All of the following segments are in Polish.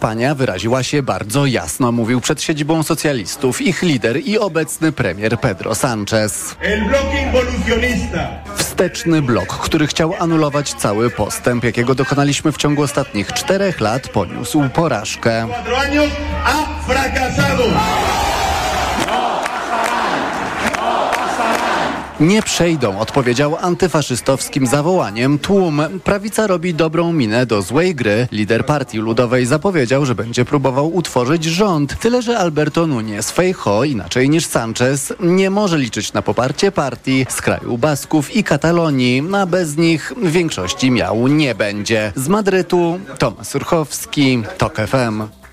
Pania wyraziła się bardzo jasno, mówił przed siedzibą socjalistów ich lider i obecny premier Pedro Sánchez. Wsteczny blok, który chciał anulować cały postęp, jakiego dokonaliśmy w ciągu ostatnich czterech lat, poniósł porażkę. Nie przejdą, odpowiedział antyfaszystowskim zawołaniem tłum. Prawica robi dobrą minę do złej gry. Lider Partii Ludowej zapowiedział, że będzie próbował utworzyć rząd. Tyle, że Alberto Núñez Feijo, inaczej niż Sanchez, nie może liczyć na poparcie partii z kraju Basków i Katalonii, a bez nich większości miał nie będzie. Z Madrytu Tomasz Surchowski, TOK FM.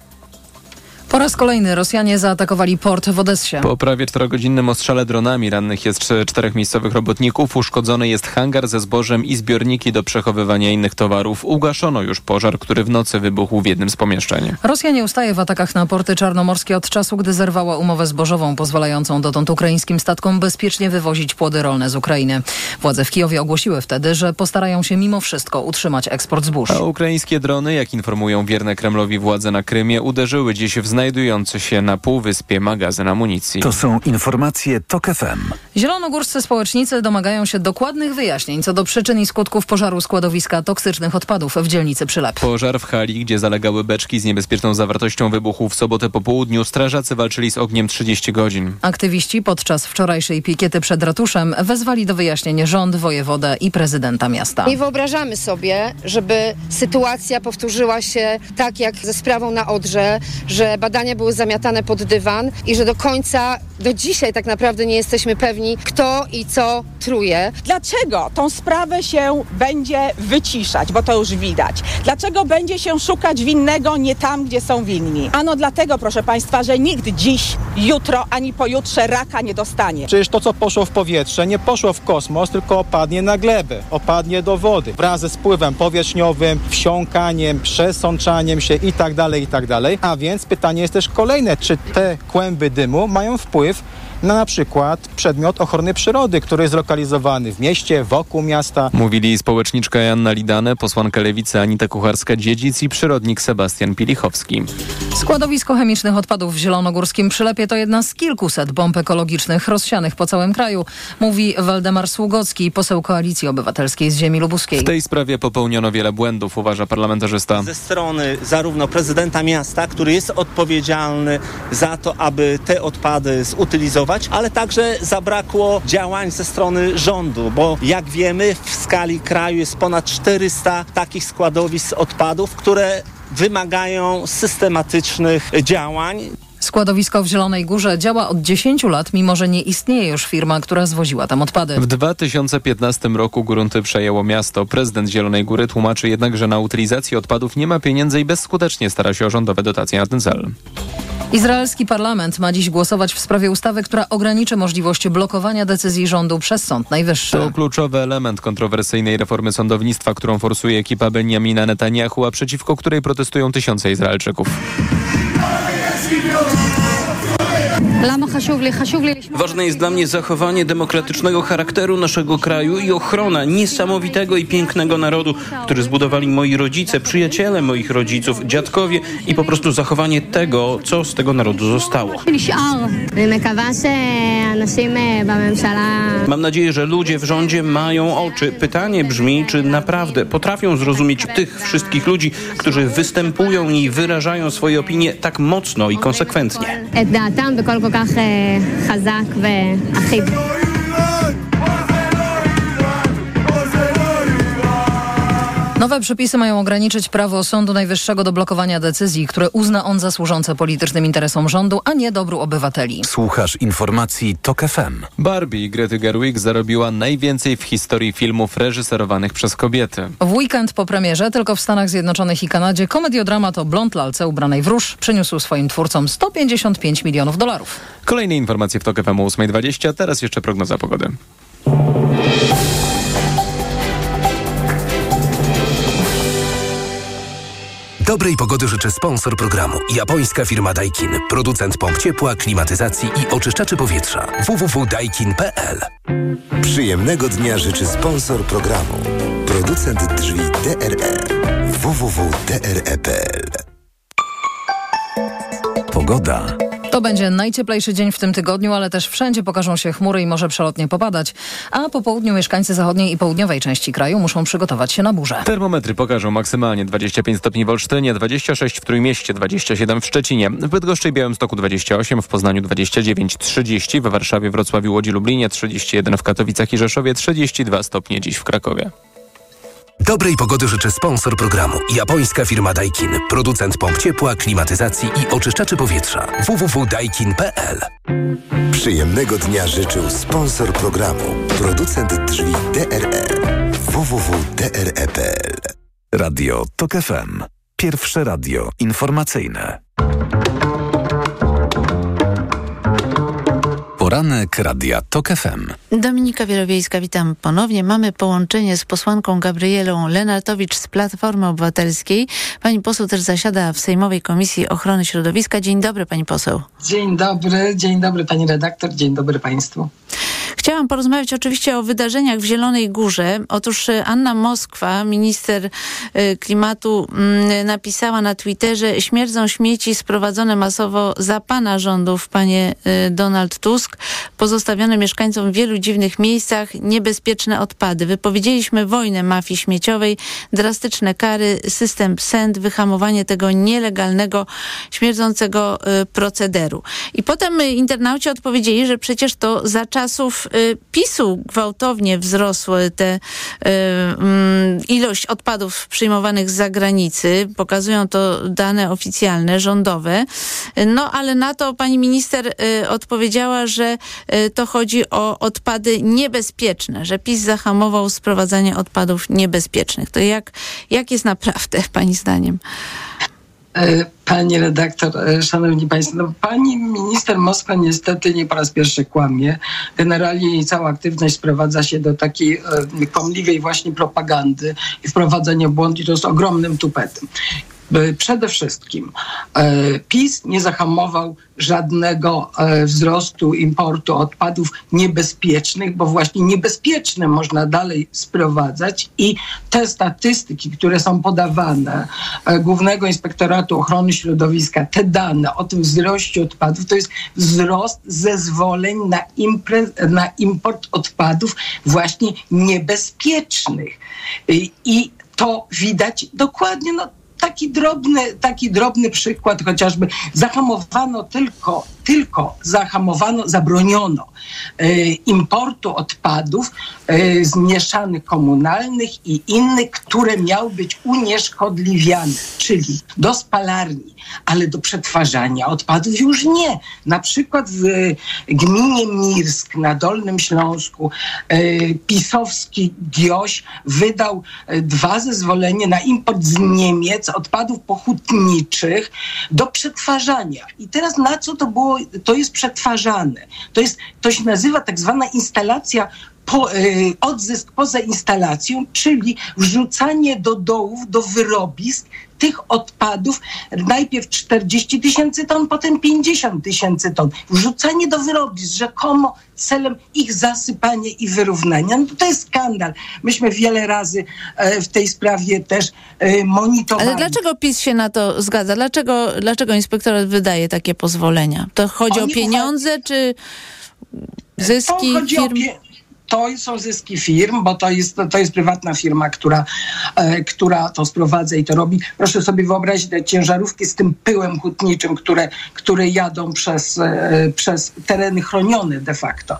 Po raz kolejny Rosjanie zaatakowali port w Odessie. Po prawie czterogodzinnym ostrzale dronami rannych jest czterech miejscowych robotników. Uszkodzony jest hangar ze zbożem i zbiorniki do przechowywania innych towarów. Ugaszono już pożar, który w nocy wybuchł w jednym z pomieszczeń. Rosja nie ustaje w atakach na porty czarnomorskie od czasu, gdy zerwała umowę zbożową pozwalającą dotąd ukraińskim statkom bezpiecznie wywozić płody rolne z Ukrainy. Władze w Kijowie ogłosiły wtedy, że postarają się mimo wszystko utrzymać eksport zbóż. A ukraińskie drony, jak informują wierne Kremlowi władze na Krymie, uderzyły dziś w znajdujący się na półwyspie magazyn amunicji. To są informacje TOK FM. Zielonogórscy społecznicy domagają się dokładnych wyjaśnień co do przyczyn i skutków pożaru składowiska toksycznych odpadów w dzielnicy Przylep. Pożar w hali, gdzie zalegały beczki z niebezpieczną zawartością wybuchu w sobotę po południu, strażacy walczyli z ogniem 30 godzin. Aktywiści podczas wczorajszej pikiety przed ratuszem wezwali do wyjaśnień rząd, wojewodę i prezydenta miasta. Nie wyobrażamy sobie, żeby sytuacja powtórzyła się tak jak ze sprawą na Odrze, że badania były zamiatane pod dywan i że do końca, do dzisiaj tak naprawdę nie jesteśmy pewni, kto i co truje. Dlaczego tą sprawę się będzie wyciszać, bo to już widać? Dlaczego będzie się szukać winnego nie tam, gdzie są winni? Ano dlatego, proszę Państwa, że nikt dziś, jutro ani pojutrze raka nie dostanie. Przecież to, co poszło w powietrze, nie poszło w kosmos, tylko opadnie na glebę, opadnie do wody. Wraz ze spływem powierzchniowym, wsiąkaniem, przesączaniem się itd., itd. A więc pytanie jest też kolejne, czy te kłęby dymu mają wpływ na na przykład przedmiot ochrony przyrody, który jest zlokalizowany w mieście, wokół miasta. Mówili społeczniczka Janna Lidane, posłanka Lewicy Anita Kucharska-Dziedzic i przyrodnik Sebastian Pilichowski. Składowisko chemicznych odpadów w Zielonogórskim Przylepie to jedna z kilkuset bomb ekologicznych rozsianych po całym kraju, mówi Waldemar Sługocki, poseł Koalicji Obywatelskiej z ziemi lubuskiej. W tej sprawie popełniono wiele błędów, uważa parlamentarzysta. Ze strony zarówno prezydenta miasta, który jest odpowiedzialny za to, aby te odpady zutylizować, ale także zabrakło działań ze strony rządu, bo jak wiemy w skali kraju jest ponad 400 takich składowisk odpadów, które wymagają systematycznych działań. Składowisko w Zielonej Górze działa od 10 lat, mimo że nie istnieje już firma, która zwoziła tam odpady. W 2015 roku grunty przejęło miasto. Prezydent Zielonej Góry tłumaczy jednak, że na utylizację odpadów nie ma pieniędzy i bezskutecznie stara się o rządowe dotacje na ten cel. Izraelski parlament ma dziś głosować w sprawie ustawy, która ograniczy możliwość blokowania decyzji rządu przez Sąd Najwyższy. To kluczowy element kontrowersyjnej reformy sądownictwa, którą forsuje ekipa Benjamina Netanyahu, a przeciwko której protestują tysiące Izraelczyków. Let's keep going. Ważne jest dla mnie zachowanie demokratycznego charakteru naszego kraju i ochrona niesamowitego i pięknego narodu, który zbudowali moi rodzice, przyjaciele moich rodziców, dziadkowie i po prostu zachowanie tego, co z tego narodu zostało. Mam nadzieję, że ludzie w rządzie mają oczy. Pytanie brzmi, czy naprawdę potrafią zrozumieć tych wszystkich ludzi, którzy występują i wyrażają swoje opinie tak mocno i konsekwentnie. כך חזק ואחיד. Nowe przepisy mają ograniczyć prawo Sądu Najwyższego do blokowania decyzji, które uzna on za służące politycznym interesom rządu, a nie dobru obywateli. Słuchasz informacji TOK FM. Barbie Grety Gerwig zarobiła najwięcej w historii filmów reżyserowanych przez kobiety. W weekend po premierze tylko w Stanach Zjednoczonych i Kanadzie komediodramat o blond lalce ubranej w róż przyniósł swoim twórcom 155 milionów dolarów. Kolejne informacje w TOK FM o 8.20, teraz jeszcze prognoza pogody. Dobrej pogody życzy sponsor programu. Japońska firma Daikin. Producent pomp ciepła, klimatyzacji i oczyszczaczy powietrza. www.daikin.pl Przyjemnego dnia życzy sponsor programu. Producent drzwi DRE. www.dre.pl Pogoda. To będzie najcieplejszy dzień w tym tygodniu, ale też wszędzie pokażą się chmury i może przelotnie popadać. A po południu mieszkańcy zachodniej i południowej części kraju muszą przygotować się na burzę. Termometry pokażą maksymalnie 25 stopni w Olsztynie, 26 w Trójmieście, 27 w Szczecinie, w Bydgoszczy i Białymstoku 28, w Poznaniu 29, 30, we Warszawie, Wrocławiu, Łodzi, Lublinie 31, w Katowicach i Rzeszowie 32 stopnie dziś w Krakowie. Dobrej pogody życzy sponsor programu. Japońska firma Daikin. Producent pomp ciepła, klimatyzacji i oczyszczaczy powietrza. www.daikin.pl Przyjemnego dnia życzył sponsor programu. Producent drzwi DRE. www.dre.pl Radio TOK FM. Pierwsze radio informacyjne. Poranek Radia TOK FM. Dominika Wielowiejska, witam ponownie. Mamy połączenie z posłanką Gabrielą Lenartowicz z Platformy Obywatelskiej. Pani poseł też zasiada w Sejmowej Komisji Ochrony Środowiska. Dzień dobry, pani poseł. Dzień dobry, dzień dobry pani redaktor, dzień dobry państwu. Chciałam porozmawiać oczywiście o wydarzeniach w Zielonej Górze. Otóż e, Anna Moskwa, minister e, klimatu, mm, napisała na Twitterze śmierdzą śmieci sprowadzone masowo za pana rządów, panie e, Donald Tusk, pozostawione mieszkańcom w wielu dziwnych miejscach, niebezpieczne odpady. Wypowiedzieliśmy wojnę mafii śmieciowej, drastyczne kary, system SEND, wyhamowanie tego nielegalnego, śmierdzącego procederu. I potem internauci odpowiedzieli, że przecież to za czasów Y, PiSu gwałtownie wzrosły te y, mm, ilość odpadów przyjmowanych z zagranicy. Pokazują to dane oficjalne, rządowe. No ale na to pani minister y, odpowiedziała, że to chodzi o odpady niebezpieczne, że PiS zahamował sprowadzanie odpadów niebezpiecznych. To jak, jak jest naprawdę pani zdaniem? Pani redaktor, e, szanowni państwo, no, pani minister Moskwa niestety nie po raz pierwszy kłamie. Generalnie jej cała aktywność sprowadza się do takiej e, kłamliwej właśnie propagandy i wprowadzenia błąd i to jest ogromnym tupetem. E, przede wszystkim e, PiS nie zahamował żadnego e, wzrostu importu odpadów niebezpiecznych, bo właśnie niebezpieczne można dalej sprowadzać i te statystyki, które są podawane Głównego Inspektoratu Ochrony Środowiska, te dane o tym wzroście odpadów, to jest wzrost zezwoleń na, na import odpadów właśnie niebezpiecznych. I to widać dokładnie, no taki drobny, taki drobny przykład chociażby zahamowano tylko, tylko zahamowano, zabroniono e, importu odpadów e, zmieszanych komunalnych i innych, które miały być unieszkodliwiane, czyli do spalarni, ale do przetwarzania odpadów już nie. Na przykład w gminie Mirsk na Dolnym Śląsku e, pisowski GIOŚ wydał dwa zezwolenia na import z Niemiec odpadów pochutniczych do przetwarzania. I teraz na co to było, to jest przetwarzane? To, jest, to się nazywa tak zwana instalacja po, y, odzysk poza instalacją, czyli wrzucanie do dołów, do wyrobisk tych odpadów najpierw 40 tysięcy ton, potem 50 tysięcy ton. Wrzucanie do wyrobisk rzekomo celem ich zasypania i wyrównania. No to jest skandal. Myśmy wiele razy e, w tej sprawie też e, monitorowali. Ale dlaczego PiS się na to zgadza? Dlaczego, dlaczego inspektorat wydaje takie pozwolenia? To chodzi Oni o pieniądze, czy zyski firm? To są zyski firm, bo to jest, to jest prywatna firma, która, e, która to sprowadza i to robi. Proszę sobie wyobrazić te ciężarówki z tym pyłem hutniczym, które, które jadą przez, e, przez tereny chronione de facto.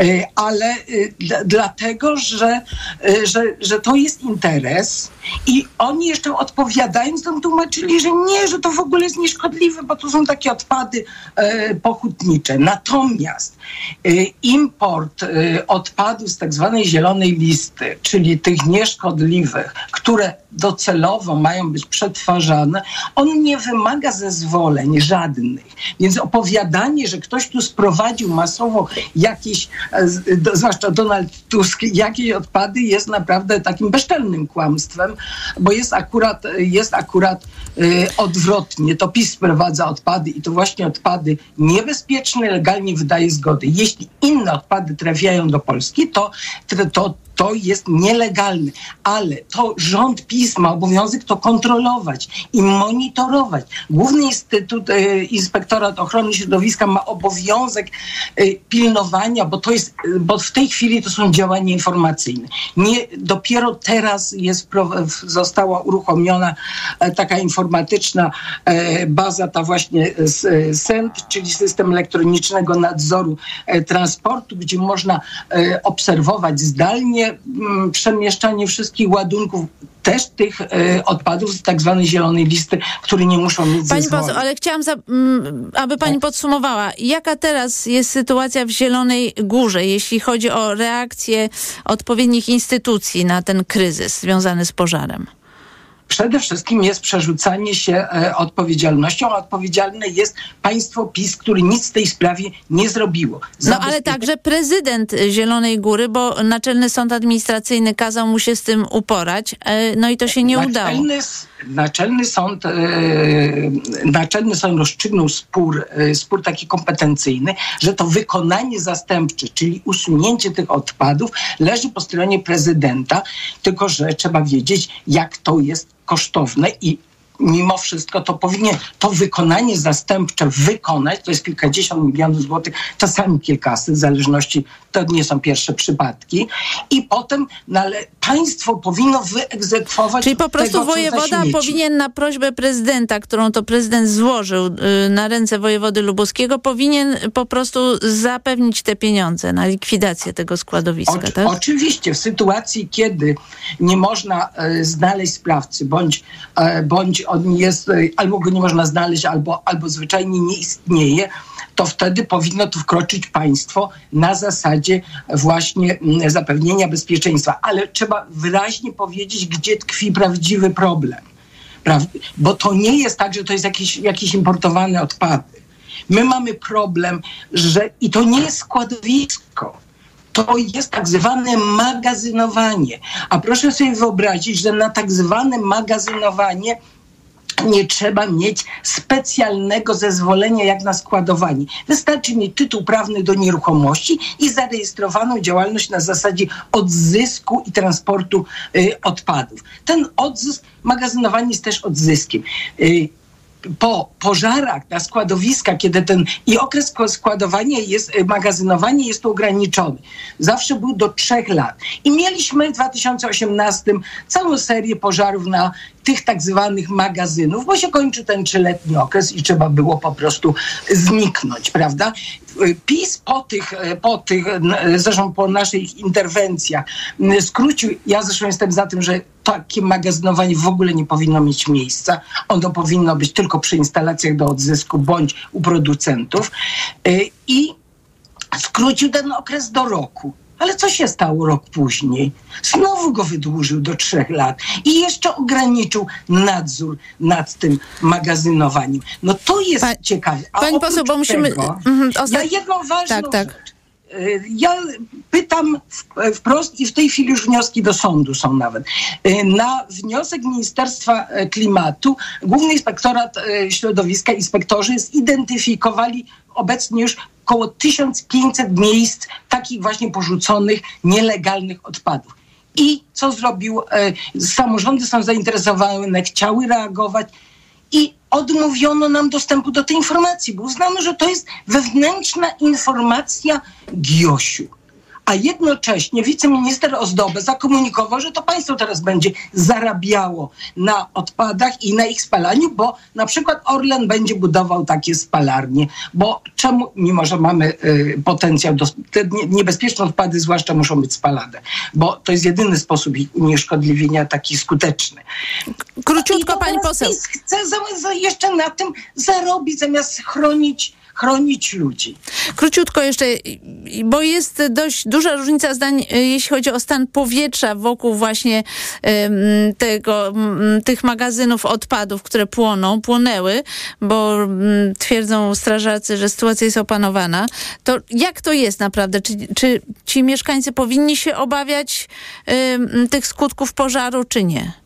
E, ale dlatego, że, że, że to jest interes i oni jeszcze odpowiadając nam tłumaczyli, że nie, że to w ogóle jest nieszkodliwe, bo to są takie odpady pochutnicze. Natomiast import odpadów odpadów z tak zwanej zielonej listy, czyli tych nieszkodliwych, które docelowo mają być przetwarzane, on nie wymaga zezwoleń żadnych. Więc opowiadanie, że ktoś tu sprowadził masowo jakieś, e, zwłaszcza Donald Tusk, jakieś odpady jest naprawdę takim bezczelnym kłamstwem, bo jest akurat, jest akurat yy, odwrotnie. To PiS sprowadza odpady i to właśnie odpady niebezpieczne legalnie wydaje zgody. Jeśli inne odpady trafiają do Polski, to, to to jest nielegalne, ale to rząd PiS ma obowiązek to kontrolować i monitorować. Główny Instytut e, Inspektorat Ochrony Środowiska ma obowiązek e, pilnowania, bo to jest, bo w tej chwili to są działania informacyjne. Nie, dopiero teraz jest, została uruchomiona e, taka informatyczna e, baza, ta właśnie e, SENT, czyli system elektronicznego nadzoru e, transportu, gdzie można obserwować zdalnie mm, przemieszczanie wszystkich ładunków, też tych e, odpadów z tak zwanej zielonej listy, które nie muszą mieć Pani poseł, ale chciałam, za, mm, aby pani podsumowała, jaka teraz jest sytuacja w Zielonej Górze, jeśli chodzi o reakcję odpowiednich instytucji na ten kryzys związany z pożarem? Przede wszystkim jest przerzucanie się e, odpowiedzialnością, a odpowiedzialne jest państwo PiS, który nic w tej sprawie nie zrobiło. No ale także prezydent Zielonej Góry, bo Naczelny Sąd Administracyjny kazał mu się z tym uporać, e, no i to się nie udało. Naczelny, s- naczelny sąd, e, naczelny sąd rozstrzygnął spór, spór taki kompetencyjny, że to wykonanie zastępcze, czyli usunięcie tych odpadów leży po stronie prezydenta, tylko że trzeba wiedzieć, jak to jest kosztowne i mimo wszystko to powinien to wykonanie zastępcze wykonać, to jest kilkadziesiąt milionów złotych, czasami kilkaset, w zależności, to nie są pierwsze przypadki i potem no, ale państwo powinno wyegzekwować Czyli po prostu tego, wojewoda powinien na prośbę prezydenta, którą to prezydent złożył y, na ręce wojewody lubuskiego, powinien po prostu zapewnić te pieniądze na likwidację tego składowiska, Oczy- tak? Oczywiście w sytuacji, kiedy nie można e, znaleźć sprawcy, bądź, e, bądź on jest, e, albo go nie można znaleźć, albo, albo zwyczajnie nie istnieje, to wtedy powinno tu wkroczyć państwo na zasadzie właśnie mm, zapewnienia bezpieczeństwa. Ale trzeba wyraźnie powiedzieć, gdzie tkwi prawdziwy problem. Bo to nie jest tak, że to jest jakieś importowane odpady. My mamy problem, że i to nie jest składowisko. To jest tak zwane magazynowanie. A proszę sobie wyobrazić, że na tak zwane magazynowanie nie trzeba mieć specjalnego zezwolenia jak na składowanie. Wystarczy mieć tytuł prawny do nieruchomości i zarejestrowaną działalność na zasadzie odzysku i transportu y, odpadów. Ten odzysk, magazynowanie jest też odzyskiem. Y, po pożarach na składowiska, kiedy ten i okres składowania jest, y, magazynowanie jest ograniczony. Zawsze był do trzech lat. I mieliśmy w 2018 całą serię pożarów na tych tak zwanych magazynów, bo się kończy ten trzyletni okres i trzeba było po prostu zniknąć, prawda? PiS po tych, po tych, zresztą po naszych interwencjach skrócił, ja zresztą jestem za tym, że takie magazynowanie w ogóle nie powinno mieć miejsca. Ono powinno być tylko przy instalacjach do odzysku bądź u producentów. I skrócił ten okres do roku. Ale co się stało rok później? Znowu go wydłużył do trzech lat i jeszcze ograniczył nadzór nad tym magazynowaniem. No to jest ciekawe. A pani poseł, bo musimy- Tego, ja ostat- jedną ważną Tak, tak. rzecz. Y, Ja pytam wprost i w tej chwili już wnioski do sądu są nawet. Y, Na wniosek Ministerstwa Klimatu Główny Inspektorat e, Środowiska, inspektorzy zidentyfikowali obecnie już około 1500 miejsc takich właśnie porzuconych, nielegalnych odpadów. I co zrobił? Samorządy są zainteresowane, chciały reagować i odmówiono nam dostępu do tej informacji, bo uznano, że to jest wewnętrzna informacja GIOŚu. A jednocześnie wiceminister Ozdobę zakomunikował, że to państwo teraz będzie zarabiało na odpadach i na ich spalaniu, bo na przykład Orlen będzie budował takie spalarnie. Bo czemu, mimo że mamy y, potencjał, do, te nie- niebezpieczne odpady zwłaszcza muszą być spalane, bo to jest jedyny sposób ich unieszkodliwienia taki skuteczny. Króciutko, pani poseł. Chce jeszcze na tym zarobić, zamiast chronić, chronić ludzi. Króciutko jeszcze, bo jest dość duża różnica zdań, y, jeśli chodzi o stan powietrza wokół właśnie tego, tych magazynów odpadów, które płoną, płonęły, bo mm, twierdzą strażacy, że sytuacja jest opanowana. To jak to jest naprawdę? Czy, czy ci mieszkańcy powinni się obawiać tych skutków pożaru, czy nie?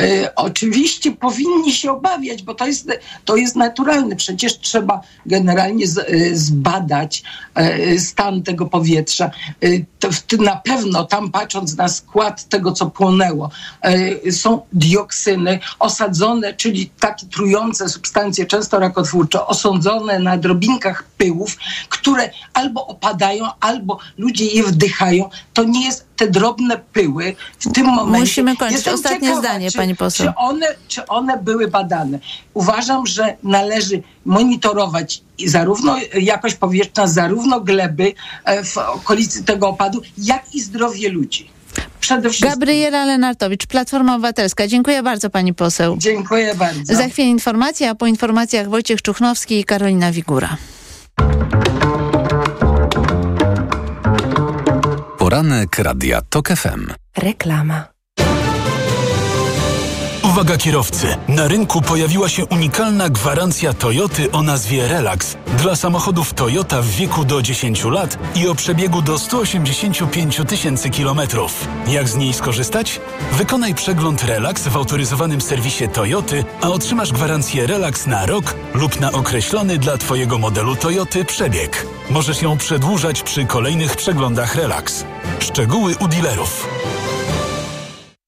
E, oczywiście powinni się obawiać, bo to jest, to jest naturalne. Przecież trzeba generalnie z, e, zbadać e, stan tego powietrza. To, na pewno tam patrząc na skład tego, co płonęło, są dioksyny osadzone, czyli takie trujące substancje, często rakotwórcze, osądzone na drobinkach pyłów, które albo opadają, albo ludzie je wdychają. To nie jest te drobne pyły w tym momencie. Musimy kończyć. Jestem Ostatnie ciekawa, zdanie, czy, pani poseł. Czy one, czy one były badane? Uważam, że należy monitorować zarówno jakość powietrzna, zarówno gleby e, w okolicy tego opadu, jak i zdrowie ludzi. Gabriela Lenartowicz, Platforma Obywatelska. Dziękuję bardzo pani poseł. Dziękuję bardzo. Za chwilę informacja, a po informacjach Wojciech Czuchnowski i Karolina Wigura. Poranek Radia TOK FM. Reklama. Uwaga kierowcy! Na rynku pojawiła się unikalna gwarancja Toyoty o nazwie Relax dla samochodów Toyota w wieku do 10 lat i o przebiegu do 185 tysięcy kilometrów. Jak z niej skorzystać? Wykonaj przegląd Relax w autoryzowanym serwisie Toyoty, a otrzymasz gwarancję Relax na rok lub na określony dla Twojego modelu Toyoty przebieg. Możesz ją przedłużać przy kolejnych przeglądach Relax. Szczegóły u dealerów.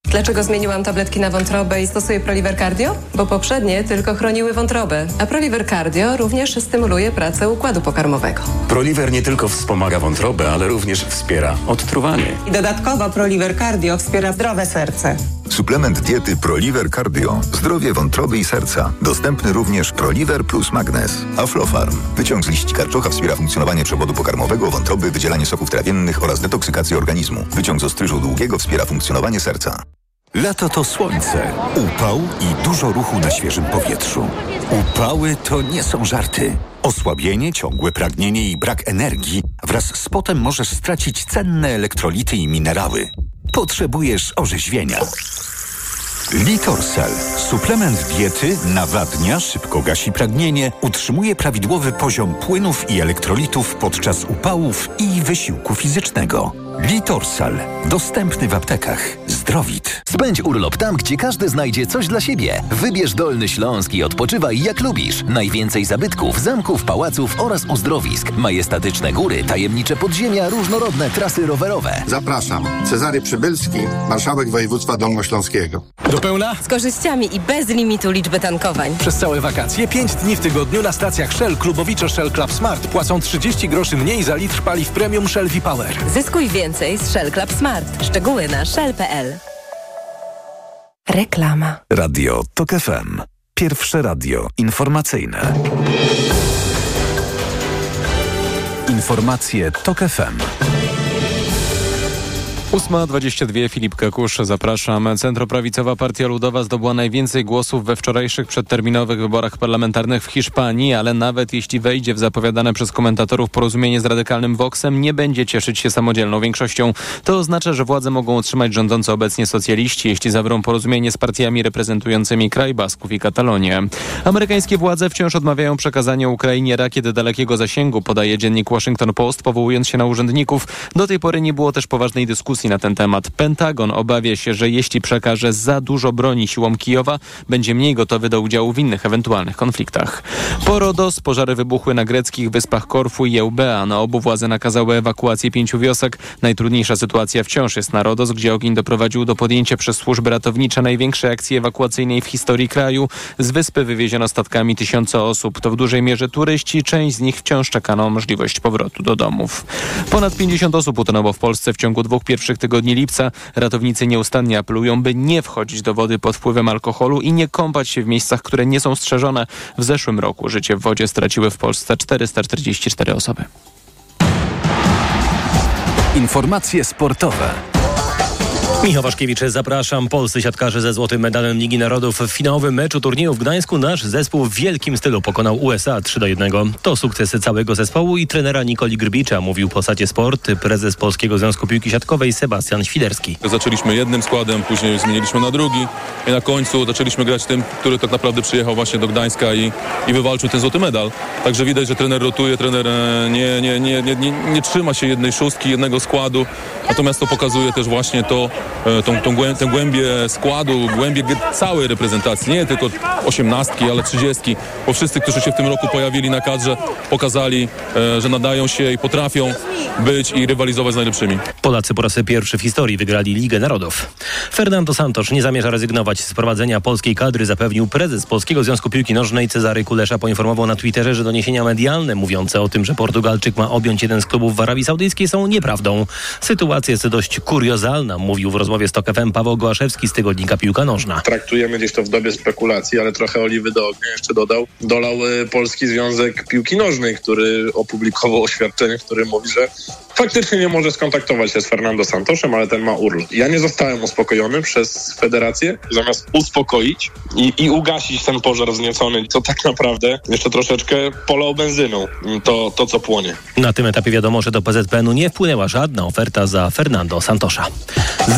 Dlaczego zmieniłam tabletki na wątrobę i stosuję Proliver Cardio? Bo poprzednie tylko chroniły wątrobę, a Proliver Cardio również stymuluje pracę układu pokarmowego. Proliver nie tylko wspomaga wątrobę, ale również wspiera odtruwanie. I dodatkowo Proliver Cardio wspiera zdrowe serce. Suplement diety ProLiver Cardio. Zdrowie wątroby i serca. Dostępny również ProLiver plus Magnes. Aflofarm. Wyciąg z liści karczocha wspiera funkcjonowanie przewodu pokarmowego, wątroby, wydzielanie soków trawiennych oraz detoksykację organizmu. Wyciąg z ostryżu długiego wspiera funkcjonowanie serca. Lato to słońce, upał i dużo ruchu na świeżym powietrzu. Upały to nie są żarty. Osłabienie, ciągłe pragnienie i brak energii wraz z potem możesz stracić cenne elektrolity i minerały. Potrzebujesz orzeźwienia. Litorsal. Suplement diety nawadnia, szybko gasi pragnienie, utrzymuje prawidłowy poziom płynów i elektrolitów podczas upałów i wysiłku fizycznego. Litorsal. Dostępny w aptekach. Zdrowit. Spędź urlop tam, gdzie każdy znajdzie coś dla siebie. Wybierz Dolny Śląsk i odpoczywaj jak lubisz. Najwięcej zabytków, zamków, pałaców oraz uzdrowisk. Majestatyczne góry, tajemnicze podziemia, różnorodne trasy rowerowe. Zapraszam. Cezary Przybylski, marszałek województwa dolnośląskiego. Do pełna? Z korzyściami i bez limitu liczby tankowań. Przez całe wakacje 5 dni w tygodniu na stacjach Shell Klubowicze Shell Club Smart płacą 30 groszy mniej za litr paliw premium Shell V-Power. Zyskuj więcej z Shell Club Smart. Szczegóły na shell.pl. Reklama. Radio TOK FM. Pierwsze radio informacyjne. Informacje TOK FM. 8.22 Filip Kakusz, zapraszam. Centroprawicowa Partia Ludowa zdobyła najwięcej głosów we wczorajszych przedterminowych wyborach parlamentarnych w Hiszpanii, ale nawet jeśli wejdzie w zapowiadane przez komentatorów porozumienie z radykalnym Voxem, nie będzie cieszyć się samodzielną większością. To oznacza, że władze mogą otrzymać rządzący obecnie socjaliści, jeśli zawrą porozumienie z partiami reprezentującymi kraj Basków i Katalonię. Amerykańskie władze wciąż odmawiają przekazania Ukrainie rakiet dalekiego zasięgu, podaje dziennik Washington Post, powołując się na urzędników. Do tej pory nie było też poważnej dyskusji na ten temat. Pentagon obawia się, że jeśli przekaże za dużo broni siłom Kijowa, będzie mniej gotowy do udziału w innych ewentualnych konfliktach. Po Rodos pożary wybuchły na greckich wyspach Korfu i Eubea. Na obu władze nakazały ewakuację pięciu wiosek. Najtrudniejsza sytuacja wciąż jest na Rodos, gdzie ogień doprowadził do podjęcia przez służby ratownicze największej akcji ewakuacyjnej w historii kraju. Z wyspy wywieziono statkami tysiące osób. To w dużej mierze turyści. Część z nich wciąż czeka na możliwość powrotu do domów. Ponad 50 osób utonęło w Polsce w ciągu dwóch pierwszych tygodni lipca. Ratownicy nieustannie apelują, by nie wchodzić do wody pod wpływem alkoholu i nie kąpać się w miejscach, które nie są strzeżone. W zeszłym roku życie w wodzie straciły w Polsce 444 osoby. Informacje sportowe. Michał Waszkiewicz, zapraszam. Polscy siatkarze ze złotym medalem Ligi Narodów w finałowym meczu turnieju w Gdańsku nasz zespół w wielkim stylu pokonał USA 3 do 1. To sukces całego zespołu i trenera Nikoli Grbicza, mówił po Sacie Sport prezes Polskiego Związku Piłki Siatkowej Sebastian Świderski. Zaczęliśmy jednym składem, później zmieniliśmy na drugi i na końcu zaczęliśmy grać tym, który tak naprawdę przyjechał właśnie do Gdańska i, i wywalczył ten złoty medal. Także widać, że trener rotuje, trener e, nie, nie, nie, nie, nie, nie trzyma się jednej szóstki, jednego składu. Natomiast to pokazuje też właśnie to, tą, tą głę, tę głębię składu, głębię całej reprezentacji, nie tylko osiemnastki, ale trzydziestki, bo wszyscy, którzy się w tym roku pojawili na kadrze, pokazali, e, że nadają się i potrafią być i rywalizować z najlepszymi. Polacy po raz pierwszy w historii wygrali Ligę Narodów. Fernando Santos nie zamierza rezygnować z prowadzenia polskiej kadry, zapewnił prezes Polskiego Związku Piłki Nożnej Cezary Kulesza. Poinformował na Twitterze, że doniesienia medialne mówiące o tym, że Portugalczyk ma objąć jeden z klubów w Arabii Saudyjskiej są nieprawdą. Sytuacja jest dość kuriozalna, mówił w rozmowie z TOK FM Paweł Gołaszewski z tygodnika Piłka Nożna. Traktujemy gdzieś to w dobie spekulacji, ale trochę oliwy do ognia jeszcze dodał. Dolał y, Polski Związek Piłki Nożnej, który opublikował oświadczenie, w którym mówi, że faktycznie nie może skontaktować się z Fernando Santosem, ale ten ma urlop. Ja nie zostałem uspokojony przez federację. Zamiast uspokoić i, i ugasić ten pożar wzniecony, to tak naprawdę jeszcze troszeczkę polał benzyną to, to co płonie. Na tym etapie wiadomo, że do PZPN-u nie wpłynęła żadna oferta za Fernando Santosza.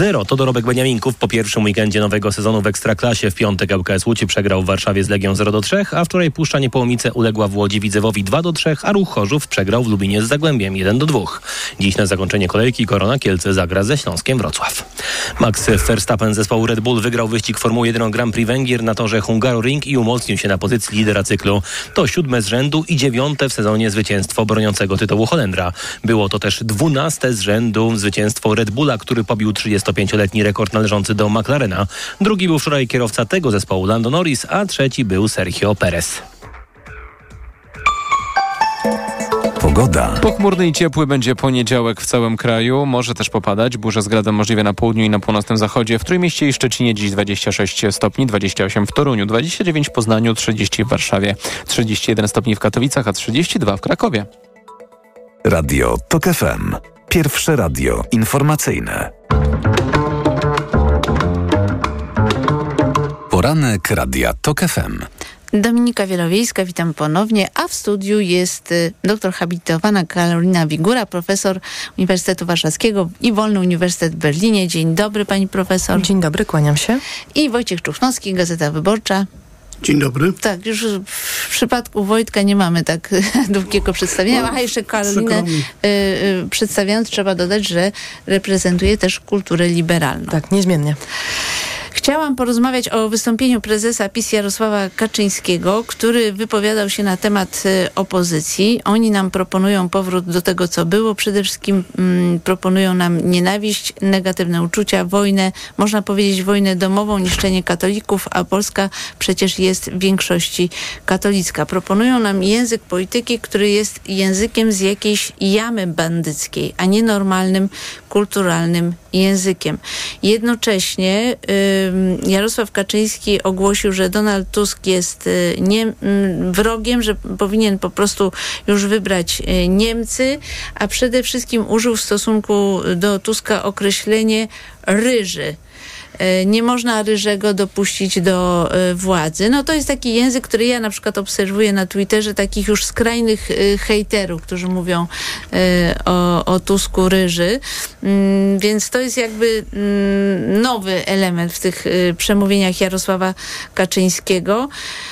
Zero to dorobek Beniaminków po pierwszym weekendzie nowego sezonu w Ekstraklasie. W piątek ŁKS Łódź przegrał w Warszawie z Legią 0 do 3, a wczoraj Puszcza Niepołomice uległa w Łodzi Widzewowi 2 do 3, a Ruch Chorzów przegrał w Lubinie z Zagłębiem 1 do 2. Dziś na zakończenie kolejki Korona Kielce zagra ze Śląskiem Wrocław. Max Verstappen zespołu Red Bull wygrał wyścig Formuły 1 Grand Prix Węgier na torze Hungaroring i umocnił się na pozycji lidera cyklu. To siódme z rzędu i dziewiąte w sezonie zwycięstwo broniącego tytułu Holendra. Było to też dwunaste z rzędu zwycięstwo Red Bulla, który pobił 35-letni rekord należący do McLarena. Drugi był wczoraj kierowca tego zespołu Lando Norris, a trzeci był Sergio Perez. Pogoda. Pochmurny i ciepły będzie poniedziałek w całym kraju. Może też popadać. Burza z gradem możliwe na południu i na północnym zachodzie. W Trójmieście i Szczecinie dziś 26 stopni, 28 w Toruniu, 29 w Poznaniu, 30 w Warszawie, 31 stopni w Katowicach, a 32 w Krakowie. Radio TOK FM. Pierwsze radio informacyjne. Poranek Radia TOK FM. Dominika Wielowiejska, witam ponownie, a w studiu jest y, doktor habilitowana Karolina Wigura, profesor Uniwersytetu Warszawskiego i Wolny Uniwersytet w Berlinie. Dzień dobry pani profesor. Dzień dobry, kłaniam się. I Wojciech Czuchnowski, Gazeta Wyborcza. Dzień dobry. Tak, już w przypadku Wojtka nie mamy tak długiego przedstawienia. Aha, jeszcze Karolinę y, y, przedstawiając trzeba dodać, że reprezentuje też kulturę liberalną. Tak, niezmiennie. Chciałam porozmawiać o wystąpieniu prezesa PiS Jarosława Kaczyńskiego, który wypowiadał się na temat y, opozycji. Oni nam proponują powrót do tego, co było. Przede wszystkim mm, proponują nam nienawiść, negatywne uczucia, wojnę, można powiedzieć wojnę domową, niszczenie katolików, a Polska przecież jest w większości katolicka. Proponują nam język polityki, który jest językiem z jakiejś jamy bandyckiej, a nie normalnym, kulturalnym językiem. Jednocześnie Jarosław Kaczyński ogłosił, że Donald Tusk jest y, nie, y, wrogiem, że powinien po prostu już wybrać y, Niemcy, a przede wszystkim użył w stosunku do Tuska określenie ryży nie można ryżego dopuścić do władzy. No to jest taki język, który ja na przykład obserwuję na Twitterze, takich już skrajnych hejterów, którzy mówią o, o Tusku ryży. Mm, więc to jest jakby mm, nowy element w tych przemówieniach Jarosława Kaczyńskiego.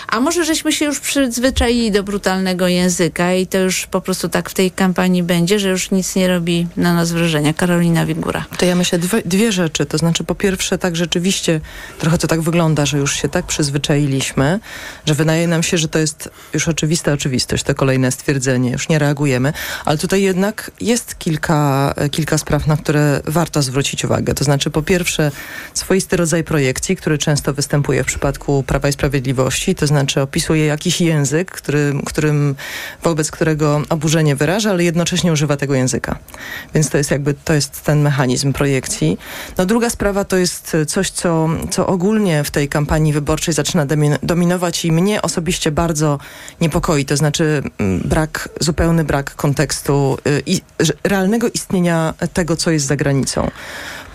A może żeśmy się już przyzwyczaili do brutalnego języka i to już po prostu tak w tej kampanii będzie, że już nic nie robi na nas wrażenia. Karolina Wigura. To ja myślę dwie, dwie rzeczy. To znaczy po pierwsze tak rzeczywiście trochę to tak wygląda, że już się tak przyzwyczailiśmy, że wydaje nam się, że to jest już oczywista oczywistość, to kolejne stwierdzenie, już nie reagujemy, ale tutaj jednak jest kilka, kilka spraw, na które warto zwrócić uwagę. To znaczy po pierwsze swoisty rodzaj projekcji, który często występuje w przypadku Prawa i Sprawiedliwości, to znaczy opisuje jakiś język, który, którym, wobec którego oburzenie wyraża, ale jednocześnie używa tego języka. Więc to jest jakby, to jest ten mechanizm projekcji. No druga sprawa to jest coś, co, co ogólnie w tej kampanii wyborczej zaczyna dominować i mnie osobiście bardzo niepokoi, to znaczy brak, zupełny brak kontekstu i realnego istnienia tego, co jest za granicą.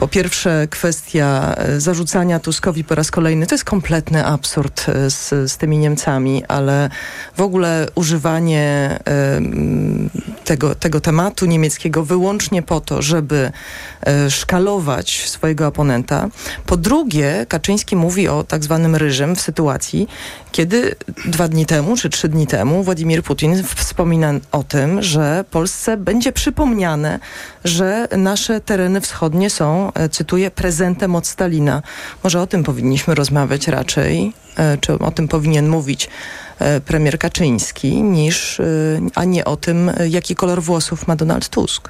Po pierwsze kwestia zarzucania Tuskowi po raz kolejny, to jest kompletny absurd z, z tymi Niemcami, ale w ogóle używanie tego, tego tematu niemieckiego wyłącznie po to, żeby szkalować swojego oponenta, Po drugie, Kaczyński mówi o tak zwanym ryżem w sytuacji, kiedy dwa dni temu czy trzy dni temu Władimir Putin wspomina o tym, że Polsce będzie przypomniane, że nasze tereny wschodnie są, e, cytuję, prezentem od Stalina. Może o tym powinniśmy rozmawiać raczej, e, czy o tym powinien mówić e, premier Kaczyński, niż, a nie o tym, jaki kolor włosów ma Donald Tusk.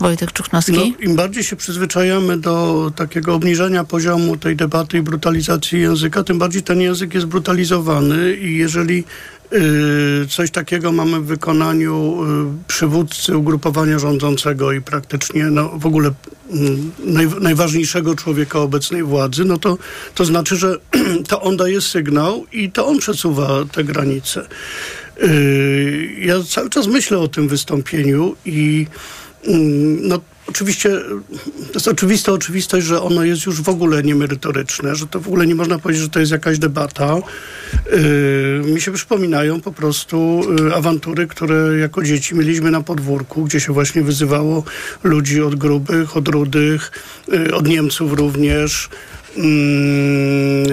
Wojtek Czuchnowski. No, Im bardziej się przyzwyczajamy do takiego obniżenia poziomu tej debaty i brutalizacji języka, tym bardziej ten język jest brutalizowany i jeżeli coś takiego mamy w wykonaniu y, przywódcy ugrupowania rządzącego i praktycznie no, w ogóle mm, naj, najważniejszego człowieka obecnej władzy, no to, to znaczy, że to on daje sygnał i to on przesuwa te granice. Y, ja cały czas myślę o tym wystąpieniu i Mm, no, oczywiście to jest oczywista oczywistość, że ono jest już w ogóle niemerytoryczne, że to w ogóle nie można powiedzieć, że to jest jakaś debata. Yy, mi się przypominają po prostu yy, awantury, które jako dzieci mieliśmy na podwórku, gdzie się właśnie wyzywało ludzi od grubych, od rudych, yy, od Niemców również. Mm,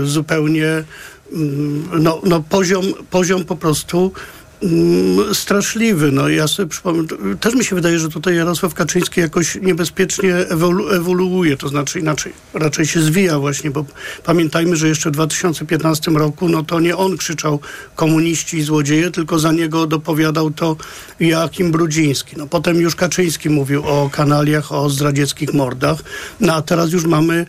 yy, zupełnie mm, no, no poziom, poziom po prostu straszliwy. No, ja sobie przypomnę, też mi się wydaje, że tutaj Jarosław Kaczyński jakoś niebezpiecznie ewolu ewoluuje, to znaczy inaczej, raczej się zwija właśnie, bo pamiętajmy, że jeszcze w 2015 roku, no to nie on krzyczał komuniści i złodzieje, tylko za niego dopowiadał to Joachim Brudziński. No, potem już Kaczyński mówił o kanaliach, o zdradzieckich mordach, no a teraz już mamy mm,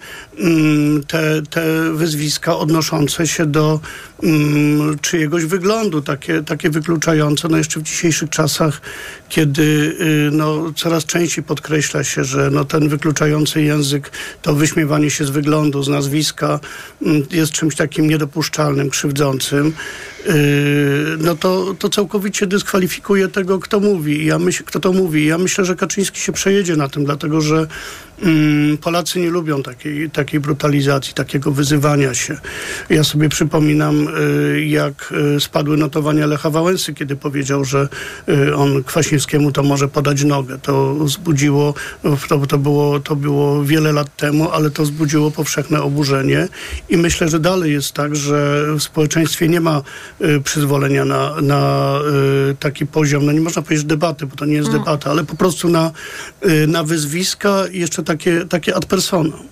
te, te wyzwiska odnoszące się do mm, czyjegoś wyglądu, takie, takie wykluczające, no jeszcze w dzisiejszych czasach, kiedy y, no, coraz częściej podkreśla się, że no, ten wykluczający język, to wyśmiewanie się z wyglądu, z nazwiska mm, jest czymś takim niedopuszczalnym, krzywdzącym. Yy, no to, to całkowicie dyskwalifikuje tego, kto mówi. Ja myśl, kto to mówi. Ja myślę, że Kaczyński się przejedzie na tym, dlatego że mm, Polacy nie lubią takiej, takiej brutalizacji, takiego wyzywania się. Ja sobie przypominam, y, jak y, spadły notowania Lecha Wałęsy, kiedy powiedział, że y, on Kwaśniewskiemu to może podać nogę. To wzbudziło, to, to, było, to było wiele lat temu, ale to wzbudziło powszechne oburzenie i myślę, że dalej jest tak, że w społeczeństwie nie ma przyzwolenia na, na taki poziom, no nie można powiedzieć debaty, bo to nie jest mm. debata, ale po prostu na, na wyzwiska i jeszcze takie, takie ad personam.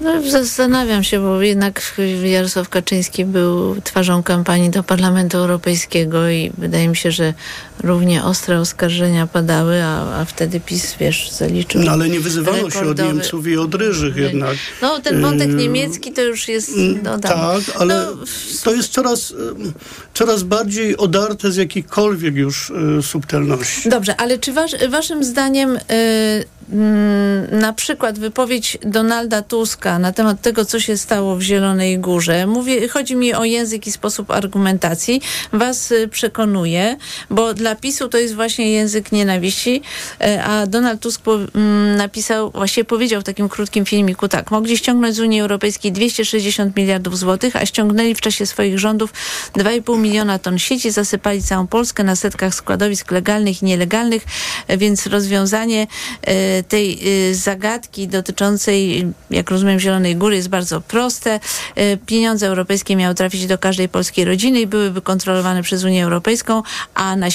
No, zastanawiam się, bo jednak Jarosław Kaczyński był twarzą kampanii do Parlamentu Europejskiego i wydaje mi się, że równie ostre oskarżenia padały, a, a wtedy PiS, wiesz, zaliczył No ale nie wyzywano rekordowy... się od Niemców i od Ryżych jednak. No ten wątek niemiecki to już jest... Mm, no, tak, ale no, to jest coraz, coraz bardziej odarte z jakichkolwiek już y, subtelności. Dobrze, ale czy wasz, waszym zdaniem... Y, mm, na przykład wypowiedź Donalda Tuska na temat tego, co się stało w Zielonej Górze. Mówię, chodzi mi o język i sposób argumentacji. Was y, przekonuje, bo dla PiSu to jest właśnie język nienawiści, e, a Donald Tusk mm, napisał, właściwie powiedział w takim krótkim filmiku tak, mogli ściągnąć z Unii Europejskiej 260 miliardów złotych, a ściągnęli w czasie swoich rządów 2,5 miliona ton sieci, zasypali całą Polskę na setkach składowisk legalnych i nielegalnych, e, więc rozwiązanie e, tej zagadki dotyczącej, jak rozumiem, Zielonej Góry jest bardzo proste. Pieniądze europejskie miały trafić do każdej polskiej rodziny i byłyby kontrolowane przez Unię Europejską, a na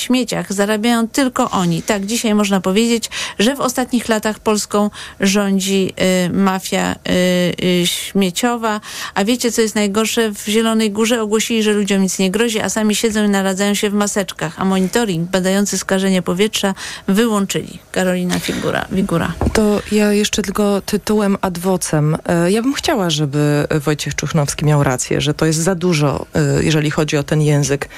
zarabiają tylko oni. Tak, dzisiaj można powiedzieć, że w ostatnich latach Polską rządzi y, mafia y, y, śmieciowa. A wiecie, co jest najgorsze? W Zielonej Górze ogłosili, że ludziom nic nie grozi, a sami siedzą i naradzają się w maseczkach, a monitoring badający skażenie powietrza wyłączyli. Karolina Figura. Figura. To ja jeszcze tylko tytułem ad vocem. E, ja bym chciała, żeby Wojciech Czuchnowski miał rację, że to jest za dużo, e, jeżeli chodzi o ten język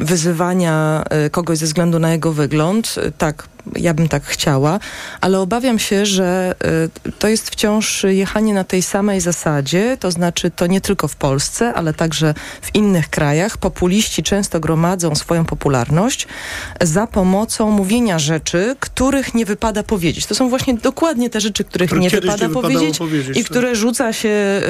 wyzywania kogoś ze względu na jego wygląd. Tak, ja bym tak chciała, ale obawiam się, że y, to jest wciąż jechanie na tej samej zasadzie, to znaczy to nie tylko w Polsce, ale także w innych krajach. Populiści często gromadzą swoją popularność za pomocą mówienia rzeczy, których nie wypada powiedzieć. To są właśnie dokładnie te rzeczy, których nie wypada powiedzieć, powiedzieć, i tak. które rzuca się, y,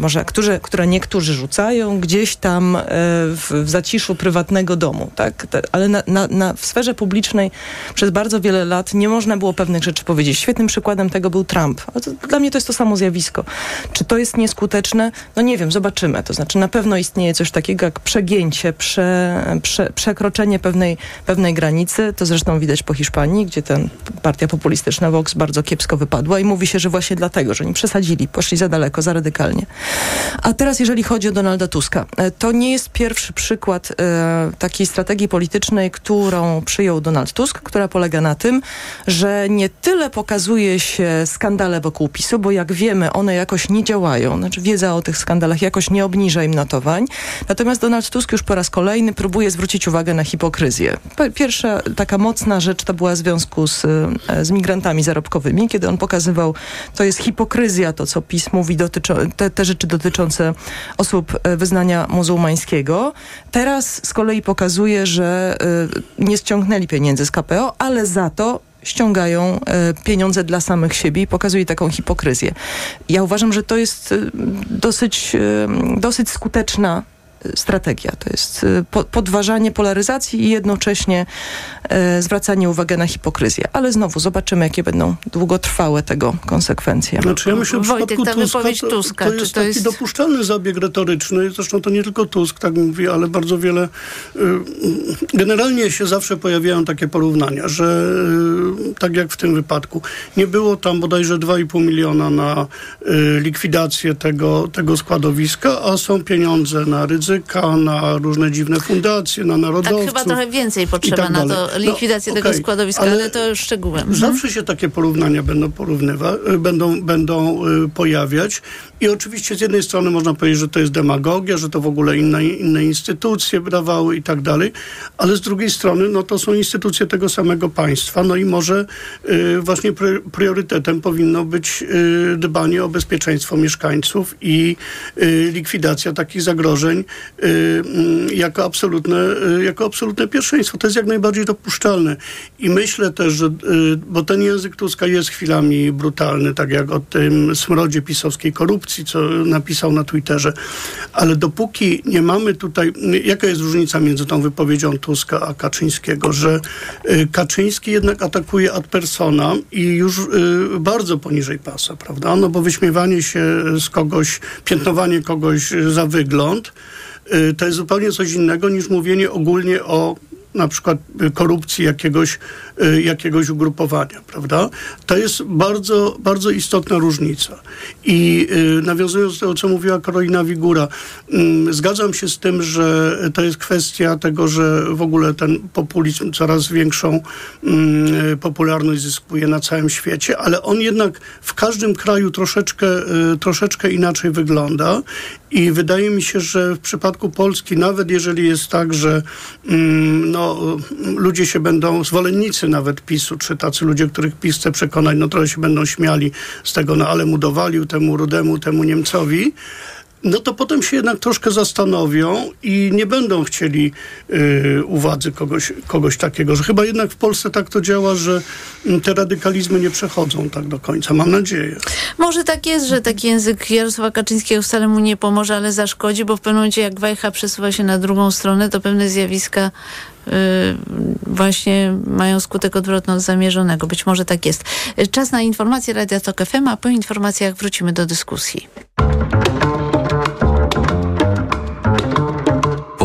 może które, które niektórzy rzucają gdzieś tam y, w, w zaciszu prywatnego domu, tak? Ale na, na, na, w sferze publicznej przez bardzo wiele lat nie można było pewnych rzeczy powiedzieć. Świetnym przykładem tego był Trump. dla mnie to jest to samo zjawisko. Czy to jest nieskuteczne? No nie wiem, zobaczymy. To znaczy na pewno istnieje coś takiego jak przegięcie, prze, prze, przekroczenie pewnej, pewnej granicy. To zresztą widać po Hiszpanii, gdzie ten partia populistyczna Vox bardzo kiepsko wypadła i mówi się, że właśnie dlatego, że oni przesadzili, poszli za daleko, za radykalnie. A teraz jeżeli chodzi o Donalda Tuska, e, to nie jest pierwszy przykład e, takiej strategii politycznej, którą przyjął Donald Tusk, która polega na tym, że nie tyle pokazuje się skandale wokół PiSu, bo jak wiemy, one jakoś nie działają. Znaczy wiedza o tych skandalach jakoś nie obniża im notowań. Natomiast Donald Tusk już po raz kolejny próbuje zwrócić uwagę na hipokryzję. Pierwsza taka mocna rzecz to była w związku z, e, z migrantami zarobkowymi, kiedy on pokazywał, to jest hipokryzja, to co PiS mówi, dotyczą, te, te rzeczy dotyczące osób e, wyznania muzułmańskiego. Teraz z kolei pokazuje, że y, nie ściągnęli pieniędzy z KPO, ale za to ściągają y, pieniądze dla samych siebie i pokazuje taką hipokryzję. Ja uważam, że to jest y, dosyć, dosyć skuteczna strategia. To jest y, podważanie polaryzacji i jednocześnie e, zwracanie uwagi na hipokryzję. Ale znowu zobaczymy, jakie będą długotrwałe tego konsekwencje. Znaczy ja myślę, że Wojtek, ta Tuska, to, Tuska, to, jest to taki dopuszczalny zabieg retoryczny. Zresztą to nie tylko Tusk tak mówi, ale bardzo wiele... Y, generalnie się zawsze pojawiają takie porównania, że y, tak jak w tym wypadku, nie było tam bodajże 2,5 miliona na likwidację tego, tego składowiska, a są pieniądze na ryzyko języka, na różne dziwne fundacje, na narodowców. Tak, chyba trochę więcej potrzeba tak na to no, likwidację no, tego okay, składowiska, ale, ale, to już szczegółem. Mhm. Zawsze się takie porównania będą porównywać, będą, będą y, pojawiać i oczywiście z jednej strony można powiedzieć, że to jest demagogia, że to w ogóle inne, inne instytucje brawały i tak dalej, ale z drugiej strony no to są instytucje tego samego państwa, no i może y, właśnie priorytetem powinno być y, dbanie o bezpieczeństwo mieszkańców i y, likwidacja takich zagrożeń y, mm, jako, absolutne, y, jako absolutne pierwszeństwo. To jest jak najbardziej dopuszczalne. I myślę też, że, y, bo ten język Tuska jest chwilami brutalny, tak jak o tym smrodzie pisowskiej korupcji, co napisał na Twitterze. Ale dopóki nie mamy tutaj, jaka jest różnica między tą wypowiedzią Tuska a Kaczyńskiego, że y, Kaczyński jednak atakuje ad persona i już y, bardzo poniżej pasa, prawda? No bo wyśmiewanie się z kogoś, piętnowanie kogoś za wygląd, y, to jest zupełnie coś innego niż mówienie ogólnie o na przykład korupcji jakiegoś, y, jakiegoś ugrupowania, prawda? To jest bardzo, bardzo istotna różnica. I y, nawiązując do tego, co mówiła Karolina Wigura, mm, zgadzam się z tym, że to jest kwestia tego, że w ogóle ten populizm coraz większą mm, popularność zyskuje na całym świecie, ale on jednak w każdym kraju troszeczkę, y, troszeczkę inaczej wygląda i wydaje mi się, że w przypadku Polski, nawet jeżeli jest tak, że mm, no, ludzie się będą, zwolennicy nawet PiSu, czy tacy ludzie, których PiS chce przekonać, no trochę się będą śmiali z tego, no ale mu dowalił temu Rudemu, temu Niemcowi, no to potem się jednak troszkę zastanowią i nie będą chcieli yy, uwadzy kogoś, kogoś takiego, że chyba jednak w Polsce tak to działa, że te radykalizmy nie przechodzą tak do końca, mam nadzieję. Może tak jest, że taki język Jarosława Kaczyńskiego wcale mu nie pomoże, ale zaszkodzi, bo w pewnym momencie jak wajcha przesuwa się na drugą stronę, to pewne zjawiska Y, właśnie mają skutek odwrotny od zamierzonego. Być może tak jest. Czas na informacje Radia Tok FM, a po informacjach wrócimy do dyskusji.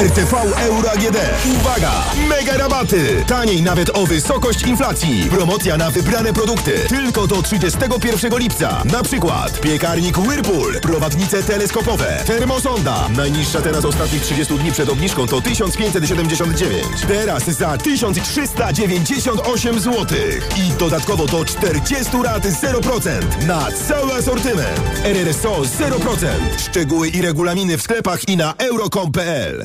RTV Euro AGD. Uwaga! Mega rabaty! Taniej nawet o wysokość inflacji. Promocja na wybrane produkty. Tylko do 31 lipca. Na przykład piekarnik Whirlpool, prowadnice teleskopowe, termosonda. Najniższa teraz ostatnich 30 dni przed obniżką to 1579. Teraz za 1398 zł. I dodatkowo do 40 lat 0% na cały asortyment. RRSO 0%. Szczegóły i regulaminy w sklepach i na euro.com.pl.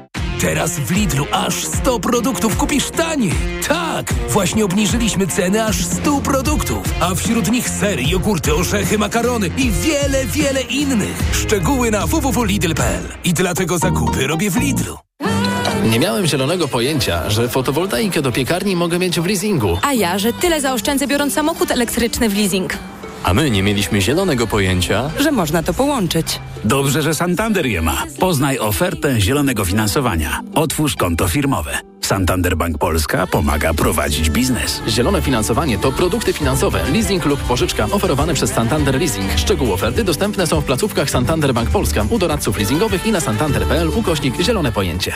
Teraz w Lidlu aż 100 produktów kupisz taniej. Tak, właśnie obniżyliśmy ceny aż 100 produktów, a wśród nich sery, jogurty, orzechy, makarony i wiele, wiele innych. Szczegóły na www.lidl.pl. I dlatego zakupy robię w Lidlu. Nie miałem zielonego pojęcia, że fotowoltaikę do piekarni mogę mieć w leasingu. A ja, że tyle zaoszczędzę biorąc samochód elektryczny w leasing. A my nie mieliśmy zielonego pojęcia, że można to połączyć. Dobrze, że Santander je ma. Poznaj ofertę zielonego finansowania. Otwórz konto firmowe. Santander Bank Polska pomaga prowadzić biznes. Zielone finansowanie to produkty finansowe, leasing lub pożyczka oferowane przez Santander Leasing. Szczegóły oferty dostępne są w placówkach Santander Bank Polska, u doradców leasingowych i na santander.pl ukośnik zielone pojęcie.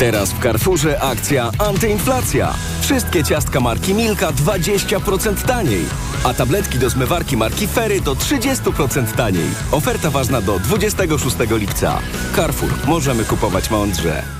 Teraz w Carrefourze akcja antyinflacja. Wszystkie ciastka marki Milka 20% taniej, a tabletki do zmywarki marki Fery do 30% taniej. Oferta ważna do 26 lipca. Carrefour. Możemy kupować mądrze.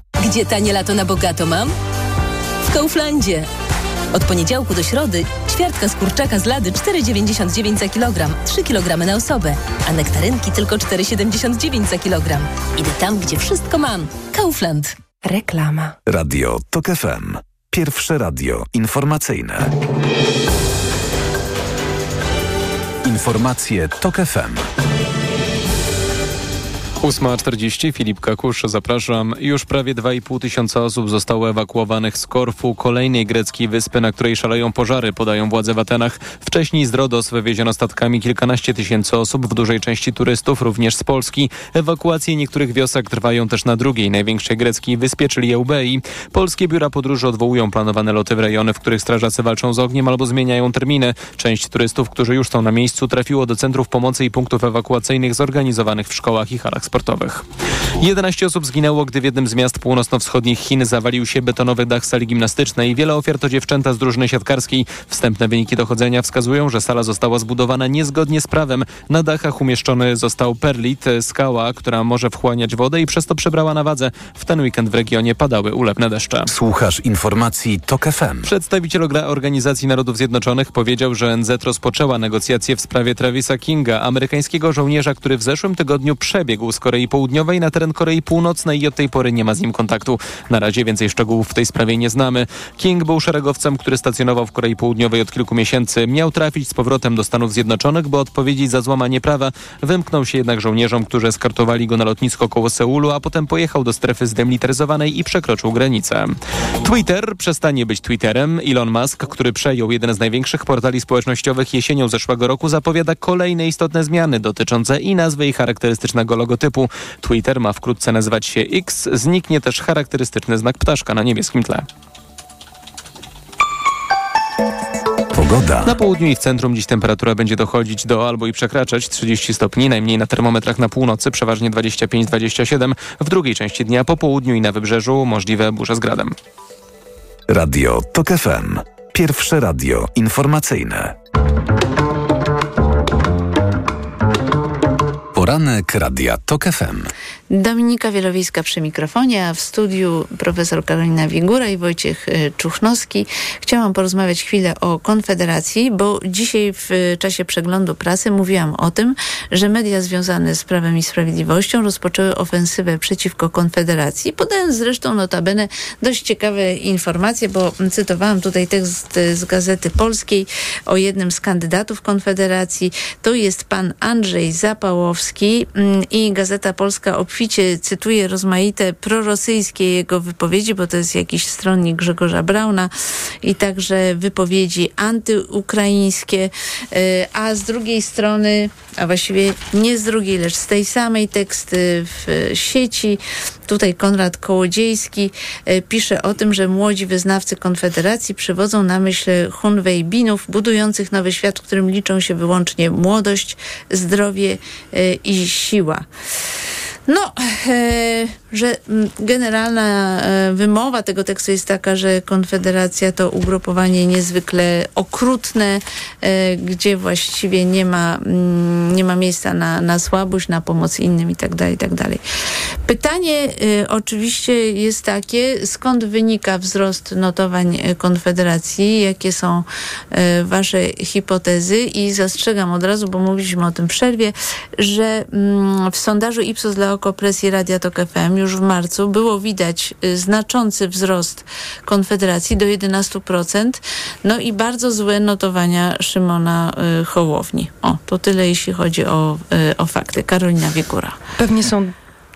Gdzie tanie lato na bogato mam? W Kauflandzie. Od poniedziałku do środy ćwiartka z kurczaka z lady 4,99 za kilogram, 3 kg na osobę, a nektarynki tylko 4,79 za kilogram. Idę tam, gdzie wszystko mam. Kaufland. Reklama. Radio TOK FM. Pierwsze radio informacyjne. Informacje TOK FM. 8.40, Filip Kakusz, zapraszam. Już prawie 2,5 tysiąca osób zostało ewakuowanych z Korfu, kolejnej greckiej wyspy, na której szaleją pożary, podają władze w Atenach. Wcześniej z Rodos wywieziono statkami kilkanaście tysięcy osób, w dużej części turystów, również z Polski. Ewakuacje niektórych wiosek trwają też na drugiej, największej greckiej wyspie, czyli Eubei. Polskie biura podróży odwołują planowane loty w rejony, w których strażacy walczą z ogniem albo zmieniają terminy. Część turystów, którzy już są na miejscu, trafiło do centrów pomocy i punktów ewakuacyjnych zorganizowanych w szkołach i halach sportowych. 11 osób zginęło, gdy w jednym z miast północno-wschodnich Chin zawalił się betonowy dach sali gimnastycznej. Wiele ofiar to dziewczęta z drużyny siatkarskiej. Wstępne wyniki dochodzenia wskazują, że sala została zbudowana niezgodnie z prawem. Na dachach umieszczony został perlit, skała, która może wchłaniać wodę i przez to przebrała na wadze. W ten weekend w regionie padały ulewne deszcze. Słuchasz informacji TOK FM. Przedstawiciel Organizacji Narodów Zjednoczonych powiedział, że NZ rozpoczęła negocjacje w sprawie Travisa Kinga, amerykańskiego żołnierza, który w zeszłym tygodniu przebiegł z Korei Południowej na teren Korei Północnej i od tej pory nie ma z nim kontaktu. Na razie więcej szczegółów w tej sprawie nie znamy. King był szeregowcem, który stacjonował w Korei Południowej od kilku miesięcy. Miał trafić z powrotem do Stanów Zjednoczonych, by odpowiedzieć za złamanie prawa. Wymknął się jednak żołnierzom, którzy eskortowali go na lotnisko koło Seulu, a potem pojechał do strefy zdemilitaryzowanej i przekroczył granicę. Twitter przestanie być Twitterem. Elon Musk, który przejął jeden z największych portali społecznościowych jesienią zeszłego roku, zapowiada kolejne istotne zmiany dotyczące i nazwy i charakterystycznego logotypu. Twitter ma wkrótce nazywać się X. Zniknie też charakterystyczny znak ptaszka na niebieskim tle. Pogoda. Na południu i w centrum dziś temperatura będzie dochodzić do albo i przekraczać 30 stopni, najmniej na termometrach na północy, przeważnie 25-27. W drugiej części dnia po południu i na wybrzeżu możliwe burze z gradem. Radio TOK FM. Pierwsze radio informacyjne. Poranek Radia TOK FM. Dominika Wielowiejska przy mikrofonie, a w studiu profesor Karolina Wigura i Wojciech y, Czuchnowski. Chciałam porozmawiać chwilę o Konfederacji, bo dzisiaj w czasie przeglądu prasy mówiłam o tym, że media związane z Prawem i Sprawiedliwością rozpoczęły ofensywę przeciwko Konfederacji, podając zresztą notabene dość ciekawe informacje, bo cytowałam tutaj tekst z Gazety Polskiej o jednym z kandydatów Konfederacji. To jest pan Andrzej Zapałowski, Kaczyński mm, i Gazeta Polska obficie cytuje rozmaite prorosyjskie jego wypowiedzi, bo to jest jakiś stronnik Grzegorza Brauna i także wypowiedzi antyukraińskie, y, a z drugiej strony, a właściwie nie z drugiej, lecz z tej samej teksty w sieci, tutaj Konrad Kołodziejski y, pisze o tym, że młodzi wyznawcy Konfederacji przywodzą na myśl Hunwejbinów, budujących nowy świat, w którym liczą się wyłącznie młodość, zdrowie y, i siła. No, e, że mm, generalna e, wymowa tego tekstu jest taka, że Konfederacja to ugrupowanie niezwykle okrutne, e, gdzie właściwie nie ma, mm, nie ma miejsca na, na słabość, na pomoc innym i tak dalej, i tak. Pytanie e, oczywiście jest takie, skąd wynika wzrost notowań Konfederacji, jakie są wasze hipotezy i zastrzegam od razu, bo mówiliśmy o tym w przerwie, że mm, w sondażu Ipsos dla Okopresji Radia Tok FM już w marcu było widać y, znaczący wzrost Konfederacji do 11%, no i bardzo złe notowania Szymona y, Hołowni. O, to tyle jeśli chodzi o, y, o fakty. Karolina Wiekura. Pewnie są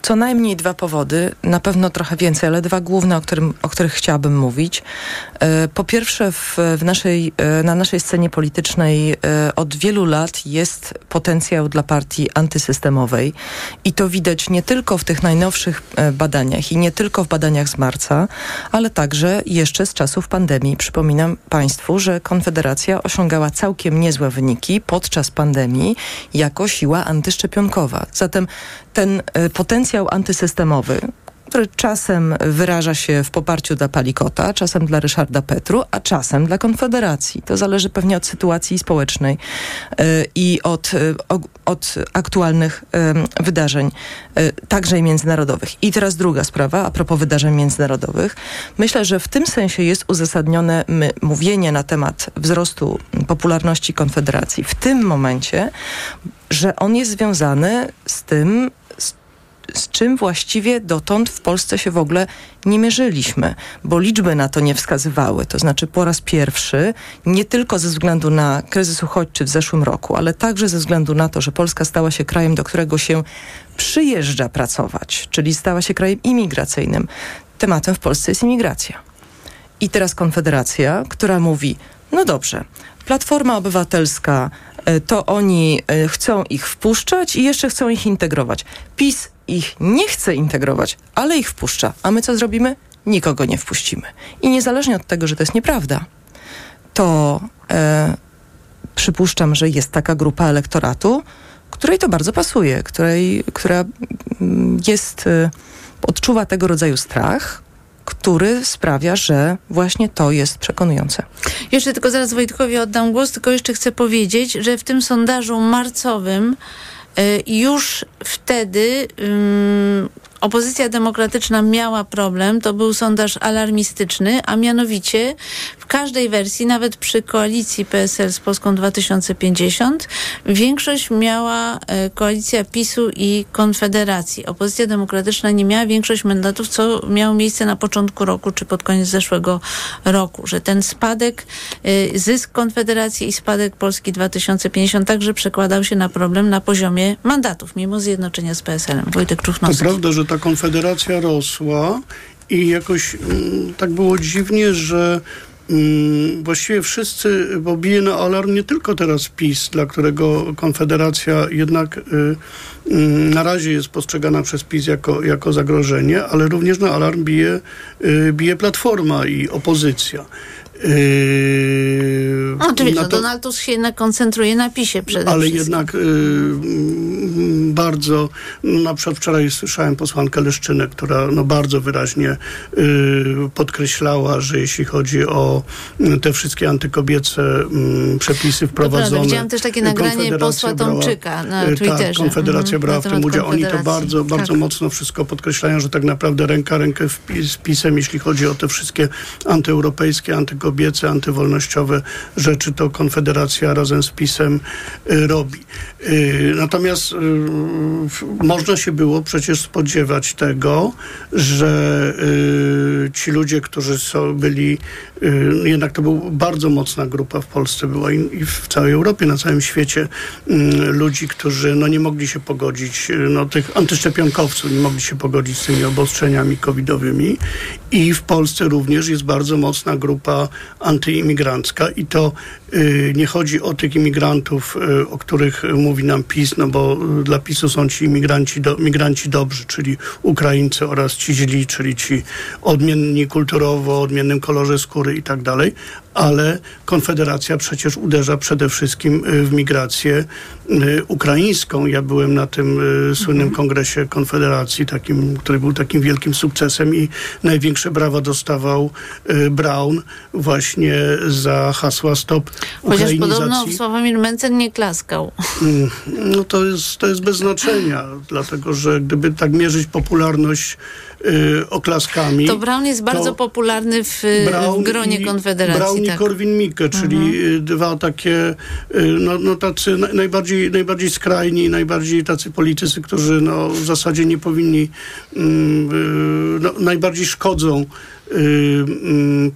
co najmniej dwa powody, na pewno trochę więcej, ale dwa główne, o, którym, o których chciałabym mówić. E, po pierwsze, w, w naszej, e, na naszej scenie politycznej e, od wielu lat jest potencjał dla partii antysystemowej i to widać nie tylko w tych najnowszych badaniach i nie tylko w badaniach z marca, ale także jeszcze z czasów pandemii. Przypominam Państwu, że Konfederacja osiągała całkiem niezłe wyniki podczas pandemii jako siła antyszczepionkowa. Zatem ten potencjał antysystemowy, który czasem wyraża się w poparciu dla Palikota, czasem dla Ryszarda Petru, a czasem dla Konfederacji. To zależy pewnie od sytuacji społecznej yy, i od, yy, od aktualnych wydarzeń, także i międzynarodowych. I teraz druga sprawa, a propos wydarzeń międzynarodowych. Myślę, że w tym sensie jest uzasadnione my, mówienie na temat wzrostu popularności Konfederacji w tym momencie, że on jest związany z tym, z czym właściwie dotąd w Polsce się w ogóle nie mierzyliśmy, bo liczby na to nie wskazywały. To znaczy po raz pierwszy, nie tylko ze względu na kryzys uchodźczy w zeszłym roku, ale także ze względu na to, że Polska stała się krajem, do którego się przyjeżdża pracować, czyli stała się krajem imigracyjnym. Tematem w Polsce jest imigracja. I teraz Konfederacja, która mówi, no dobrze, Platforma Obywatelska to oni chcą ich wpuszczać i jeszcze chcą ich integrować. PiS ich nie chce integrować, ale ich wpuszcza. A my co zrobimy? Nikogo nie wpuścimy. I niezależnie od tego, że to jest nieprawda, to e, przypuszczam, że jest taka grupa elektoratu, której to bardzo pasuje, której, która jest, e, odczuwa tego rodzaju strach, który sprawia, że właśnie to jest przekonujące. Jeszcze tylko zaraz Wojtkowi oddam głos, tylko jeszcze chcę powiedzieć, że w tym sondażu marcowym już wtedy opozycja demokratyczna miała problem, to był sondaż alarmistyczny, a mianowicie w każdej wersji, nawet przy koalicji PSL z Polską 2050, większość miała e, koalicja PiSu i Konfederacji. Opozycja demokratyczna nie miała większość mandatów, co miało miejsce na początku roku czy pod koniec zeszłego roku, że ten spadek, e, zysk Konfederacji i spadek Polski 2050 także przekładał się na problem na poziomie mandatów, mimo zjednoczenia z PSL-em. Wojtek Czuchnowski. To prawda, że ta konfederacja rosła i jakoś mm, tak było dziwnie, że mm, właściwie wszyscy, bo bije na alarm nie tylko teraz PiS, dla którego Konfederacja jednak y, y, na razie jest postrzegana przez PiS jako, jako zagrożenie, ale również na alarm bije, y, bije Platforma i opozycja. Yy, Oczywiście, to, Donald Tusk się jednak koncentruje na PiSie przede ale wszystkim. jednak yy, bardzo, no, na przykład wczoraj słyszałem posłankę Leszczynę, która no, bardzo wyraźnie yy, podkreślała, że jeśli chodzi o mm, te wszystkie antykobiece mm, przepisy wprowadzone. Prawda, widziałam też takie nagranie posła Tomczyka na brała, Twitterze. Tak, Konfederacja mhm, brała w tym udział. Oni to bardzo, bardzo tak. mocno wszystko podkreślają, że tak naprawdę ręka rękę z PiSem, jeśli chodzi o te wszystkie antyeuropejskie, antykobiece kobiece, antywolnościowe rzeczy to Konfederacja razem z PiSem y, robi. Y, natomiast y, można się było przecież spodziewać tego, że ci ludzie, którzy są, byli, y, jednak to był bardzo mocna grupa w Polsce, była i, w całej Europie, na całym świecie y, ludzi, którzy no, nie mogli się pogodzić, no, tych antyszczepionkowców nie mogli się pogodzić z tymi obostrzeniami covidowymi i w Polsce również jest bardzo mocna grupa antyimigrancka i to nie chodzi o tych imigrantów, y, o których mówi nam PiS, no bo y, dla PiSu są ci imigranci, do, migranci dobrzy, czyli Ukraińcy oraz ci źli, czyli ci odmienni kulturowo, o odmiennym kolorze skóry i tak dalej, ale Konfederacja przecież uderza przede wszystkim y, w migrację y, ukraińską. Ja byłem na tym y, słynnym kongresie Konfederacji, takim, który był takim wielkim sukcesem i największe brawa dostawał y, Brown właśnie za hasła stop Chociaż podobno. Sławomir Mencen nie klaskał. Mm, No to jest, to jest bez znaczenia, dlatego że gdyby tak mierzyć popularność y, oklaskami... To Brown jest bardzo popularny w, Brown w gronie Konfederacji. Brown i tak. Korwin-Mikke, czyli Mhm. y, dwa takie, y, no, no tacy na- najbardziej, najbardziej skrajni, najbardziej tacy politycy, którzy no, w zasadzie nie powinni, mm, y, no, najbardziej szkodzą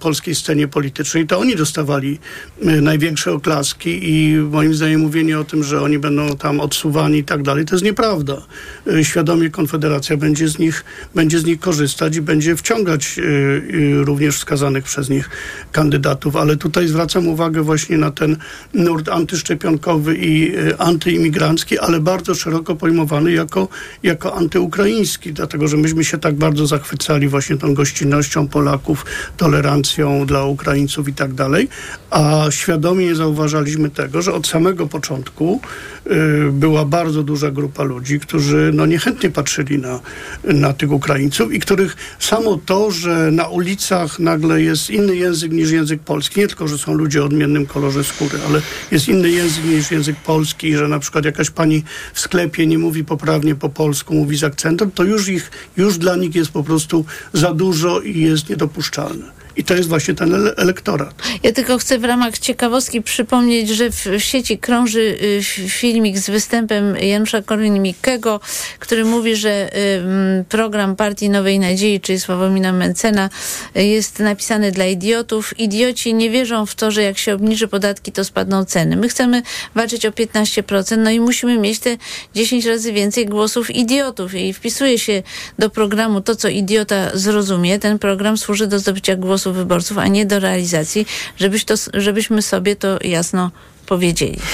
polskiej scenie politycznej, to oni dostawali y, największe oklaski i moim zdaniem mówienie o tym, że oni będą tam odsuwani i tak dalej, to jest nieprawda. Y, Świadomie Konfederacja będzie z nich, będzie z nich korzystać i będzie wciągać y, y, również wskazanych przez nich kandydatów, ale tutaj zwracam uwagę właśnie na ten nurt antyszczepionkowy i y, antyimigrancki, ale bardzo szeroko pojmowany jako, jako antyukraiński, dlatego że myśmy się tak bardzo zachwycali właśnie tą gościnnością Polaków, tolerancją dla Ukraińców i tak dalej, a świadomie nie zauważaliśmy tego, że od samego początku y, była bardzo duża grupa ludzi, którzy no, niechętnie patrzyli na, na tych Ukraińców i których samo to, że na ulicach nagle jest inny język niż język polski, nie tylko, że są ludzie o odmiennym kolorze skóry, ale jest inny język niż język polski że na przykład jakaś pani w sklepie nie mówi poprawnie po polsku, mówi z akcentem, to już ich, już dla nich jest po prostu za dużo i jest niedopuszczalne. I to jest właśnie ten ele- elektorat. Ja tylko chcę w ramach ciekawostki przypomnieć, że w, sieci krąży y, filmik z występem Janusza Korwin-Mikkego, który mówi, że y, program Partii Nowej Nadziei, czyli Sławomira Mencena, y, jest napisany dla idiotów. Idioci nie wierzą w to, że jak się obniży podatki, to spadną ceny. My chcemy walczyć o 15%, no i musimy mieć te 10 razy więcej głosów idiotów. I wpisuje się do programu to, co idiota zrozumie. Ten program służy do zdobycia głosów wyborców, a nie do realizacji, żebyś to, żebyśmy sobie to jasno powiedzieli.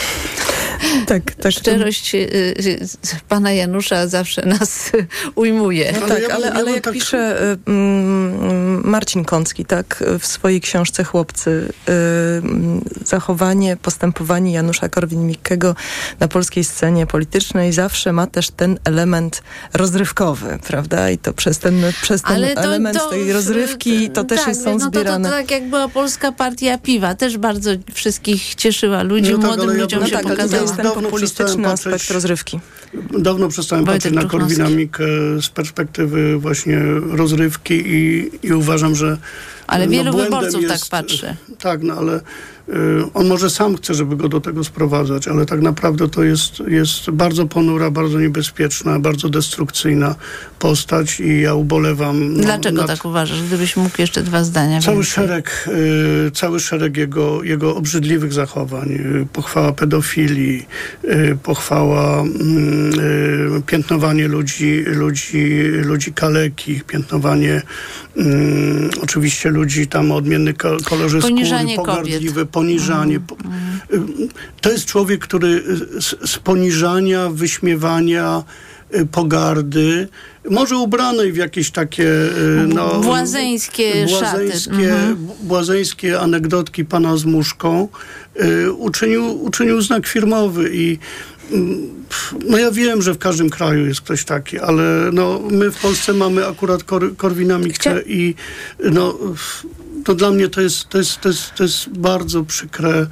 Tak, tak. Szczerość y, y, pana Janusza zawsze nas ujmuje. No tak, ale, ale jak pisze y, mm, Marcin Kącki, tak, w swojej książce Chłopcy, y, zachowanie, postępowanie Janusza Korwin-Mikkego na polskiej scenie politycznej zawsze ma też ten element rozrywkowy, prawda? I to przez ten, przez ten to- element to- tej rozrywki to też tak, jest, są no to, to, zbierane. to tak jak była polska partia piwa, też bardzo wszystkich cieszyła ludzi, No tak, młodym ja ludziom bym- się no tak, ale to pokazała. jest ten populistyczny aspekt patrzeć- rozrywki. Dawno przestałem Wojtek patrzeć na. Korwinamikę z perspektywy właśnie rozrywki i, i uważam, że Ale no, wielu błędem wyborców tak jest, patrzy. Tak, no ale y, on może sam chce, żeby go do tego sprowadzać, ale tak naprawdę to jest, jest bardzo ponura, bardzo niebezpieczna, bardzo destrukcyjna postać i ja ubolewam. no, Dlaczego nad- tak uważasz? Gdybyś mógł jeszcze dwa zdania Cały więcej. szereg, y, cały szereg jego, jego obrzydliwych zachowań, y, pochwała pedofilii, pochwała mm, piętnowanie ludzi, ludzi, ludzi kalekich, piętnowanie mm, oczywiście ludzi tam o odmienny ko- kolorze Poniżanie skóry, pogardliwe, kobiet. poniżanie. Po- y, To jest człowiek, który y, z, z poniżania, wyśmiewania, y, pogardy, może ubranej w jakieś takie y, no, Błazeńskie błazeńskie, Mhm. błazeńskie anegdotki pana z muszką y, uczynił, uczynił znak firmowy i mm, no ja wiem, że w każdym kraju jest ktoś taki, ale no, my w Polsce mamy akurat kor, Korwina-Mikke i no, to dla mnie to jest, to jest, to jest, to jest bardzo przykre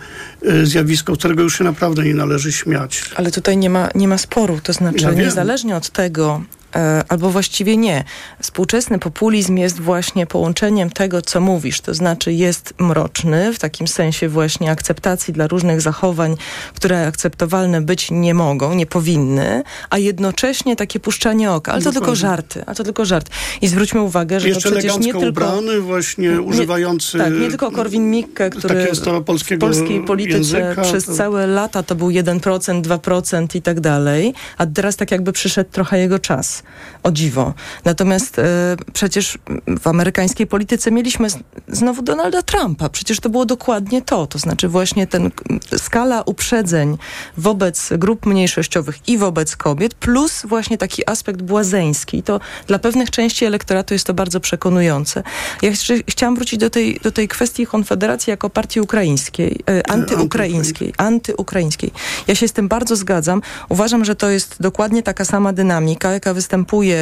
y, zjawisko, którego już się naprawdę nie należy śmiać. Ale tutaj nie ma, nie ma sporu, to znaczy Ja niezależnie od tego, e, albo właściwie nie. Współczesny populizm jest właśnie połączeniem tego, co mówisz, to znaczy jest mroczny w takim sensie właśnie akceptacji dla różnych zachowań, które akceptowalne być nie mogą, nie powinny, a jednocześnie takie puszczanie oka. Ale to Dokładnie. tylko żarty, a to tylko żart. I zwróćmy uwagę, że Jeszcze to przecież nie tylko... ubrany, właśnie używający... Tak, nie tylko Korwin-Mikke, który w polskiej polityce języka, przez to- całe lata to był 1%, 2% i tak dalej, a teraz tak jakby przyszedł trochę jego czas. O dziwo. Natomiast e, przecież w amerykańskiej polityce mieliśmy z, znowu Donalda Trumpa. Przecież to było dokładnie to. To znaczy właśnie ten skala uprzedzeń wobec grup mniejszościowych i wobec kobiet, plus właśnie taki aspekt błazeński. I to dla pewnych części elektoratu jest to bardzo przekonujące. Ja jeszcze chciałam wrócić do tej, do tej kwestii Konfederacji jako partii ukraińskiej, e, antyukraińskiej, antyukraińskiej. Ja się z tym bardzo zgadzam. Uważam, że to jest dokładnie taka sama dynamika, jaka występuje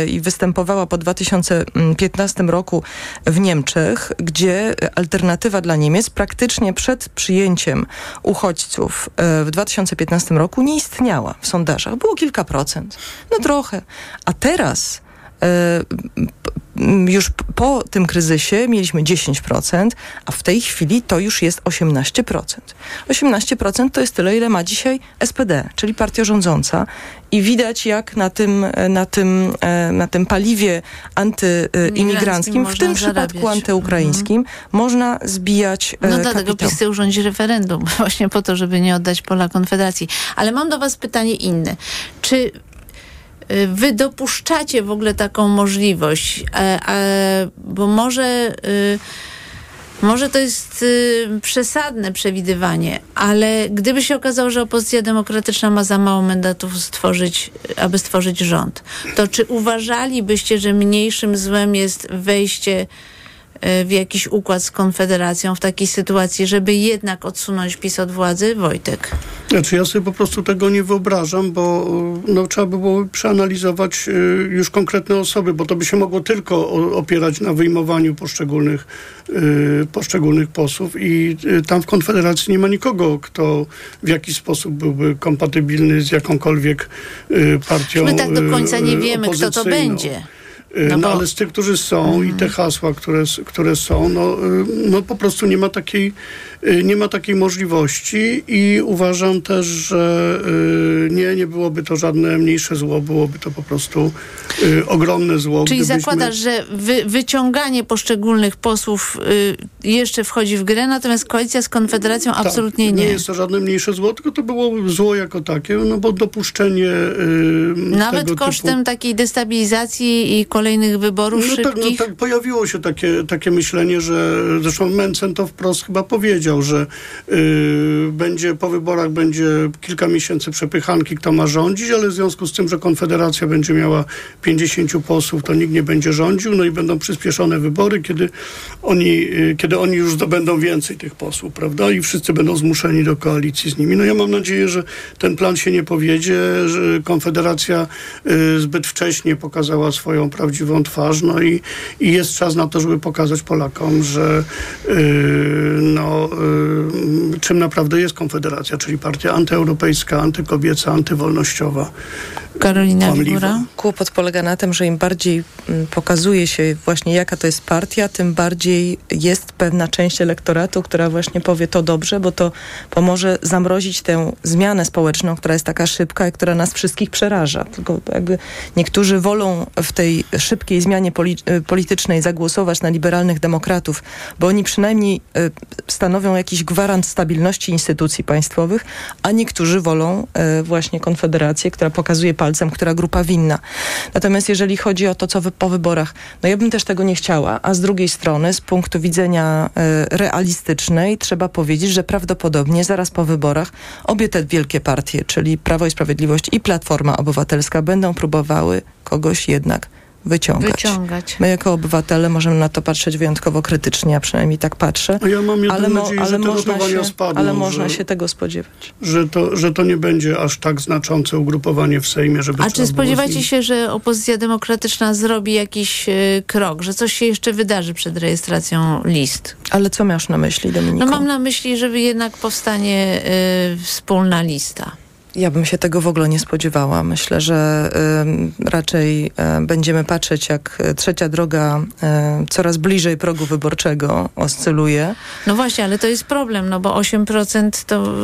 i występowała po 2015 roku w Niemczech, gdzie alternatywa dla Niemiec praktycznie przed przyjęciem uchodźców e, w 2015 roku nie istniała w sondażach. Było kilka procent. No trochę. A teraz już p- po tym kryzysie mieliśmy 10%, a w tej chwili to już jest 18%. 18% to jest tyle, ile ma dzisiaj SPD, czyli partia rządząca. I widać, jak na tym, na tym, e, na tym paliwie antyimigranckim, w tym przypadku zarabiać. Mhm. antyukraińskim, można zbijać e, No dlatego. PiS chce urządzić referendum, właśnie po to, żeby nie oddać pola Konfederacji. Ale mam do was pytanie inne. Czy y, wy dopuszczacie w ogóle taką możliwość? E, bo może... y, może to jest y, przesadne przewidywanie, ale gdyby się okazało, że opozycja demokratyczna ma za mało mandatów stworzyć, aby stworzyć rząd, to czy uważalibyście, że mniejszym złem jest wejście y, w jakiś układ z Konfederacją w takiej sytuacji, żeby jednak odsunąć PiS od władzy? Wojtek. Znaczy ja sobie po prostu tego nie wyobrażam, bo no, trzeba by było przeanalizować y, już konkretne osoby, bo to by się mogło tylko opierać na wyjmowaniu poszczególnych, y, poszczególnych posłów i tam w Konfederacji nie ma nikogo, kto w jakiś sposób byłby kompatybilny z jakąkolwiek partią My tak do końca nie wiemy, kto to będzie. Y, No No, ale z tych, którzy są i te hasła, które, które są, no, y, no po prostu nie ma takiej, y, nie ma takiej możliwości i uważam też, że nie, nie byłoby to żadne mniejsze zło, byłoby to po prostu ogromne zło. Czyli gdybyśmy- zakładasz, że wy, wyciąganie poszczególnych posłów jeszcze wchodzi w grę, natomiast koalicja z Konfederacją Tak, absolutnie Nie nie. jest to żadne mniejsze zło, tylko to było zło jako takie, no bo dopuszczenie Nawet kosztem typu... takiej destabilizacji i kolejnych wyborów No tak, no szybkich. tak, pojawiło się takie, takie myślenie, że zresztą Mencen to wprost chyba powiedział, że y, będzie po wyborach będzie kilka miesięcy przepychanki, kto ma rządzić, ale w związku z tym, że Konfederacja będzie miała 50 posłów, to nikt nie będzie rządził, no i będą przyspieszone wybory, kiedy oni, y, kiedy oni już zdobędą więcej tych posłów, prawda? I wszyscy będą zmuszeni do koalicji z nimi. No ja mam nadzieję, że ten plan się nie powiedzie, że Konfederacja y, zbyt wcześnie pokazała swoją prawdziwą twarz, no i, i jest czas na to, żeby pokazać Polakom, że y, no, y, czym naprawdę jest Konfederacja, czyli partia antyeuropejska, antykobieca, antywolnościowa. Karolina. Wigura. Kłopot polega na tym, że im bardziej mm, pokazuje się właśnie jaka to jest partia, tym bardziej jest pewna część elektoratu, która właśnie powie to dobrze, bo to pomoże zamrozić tę zmianę społeczną, która jest taka szybka i która nas wszystkich przeraża. Tylko jakby niektórzy wolą w tej szybkiej zmianie y, politycznej zagłosować na liberalnych demokratów, bo oni przynajmniej y, stanowią jakiś gwarant stabilności instytucji państwowych, a niektórzy wolą y, właśnie Konfederację, która pokazuje palcem, która grupa winna. Natomiast jeżeli chodzi o to, co po wyborach, no ja bym też tego nie chciała, a z drugiej strony, z punktu widzenia realistycznej, trzeba powiedzieć, że prawdopodobnie zaraz po wyborach obie te wielkie partie, czyli Prawo i Sprawiedliwość i Platforma Obywatelska będą próbowały kogoś jednak wyciągać. Wyciągać. My jako obywatele możemy na to patrzeć wyjątkowo krytycznie, a przynajmniej tak patrzę. A ja mam ale mo- nadzieję, ale można się, spadną, ale można że- się tego spodziewać. Że to, że to nie będzie aż tak znaczące ugrupowanie w Sejmie, żeby A czy spodziewacie się, że opozycja demokratyczna zrobi jakiś y, krok, że coś się jeszcze wydarzy przed rejestracją list? Ale co masz na myśli, Dominiko? No mam na myśli, żeby jednak powstanie y, wspólna lista. Ja bym się tego w ogóle nie spodziewała. Myślę, że y, raczej y, będziemy patrzeć, jak trzecia droga y, coraz bliżej progu wyborczego oscyluje. No właśnie, ale to jest problem, no bo 8% to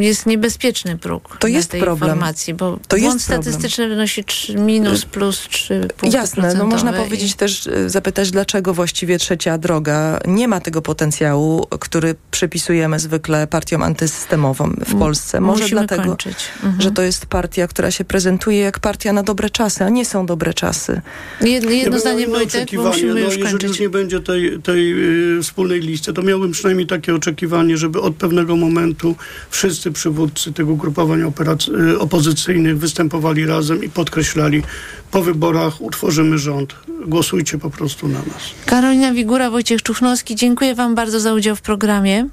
jest niebezpieczny próg. To jest tej problem. Informacji, bo To jest błąd statystyczny wynosi 3, minus, plus 3 punkty Jasne, no można powiedzieć też, y, zapytać, dlaczego właściwie trzecia droga nie ma tego potencjału, który przypisujemy zwykle partiom antysystemowym w Polsce. Może musimy dlatego, kończyć. Mhm. że to jest partia, która się prezentuje jak partia na dobre czasy, a nie są dobre czasy. Jedno, jedno ja zdanie Wojtek, bo oczekiwanie, musimy no, już jeżeli kończyć. już nie będzie tej, tej y, wspólnej listy, to miałbym przynajmniej takie oczekiwanie, żeby od pewnego momentu wszyscy przywódcy tego ugrupowań operac- y, opozycyjnych występowali razem i podkreślali, po wyborach utworzymy rząd. Głosujcie po prostu na nas. Karolina Wigura, Wojciech Czuchnowski, dziękuję Wam bardzo za udział w programie.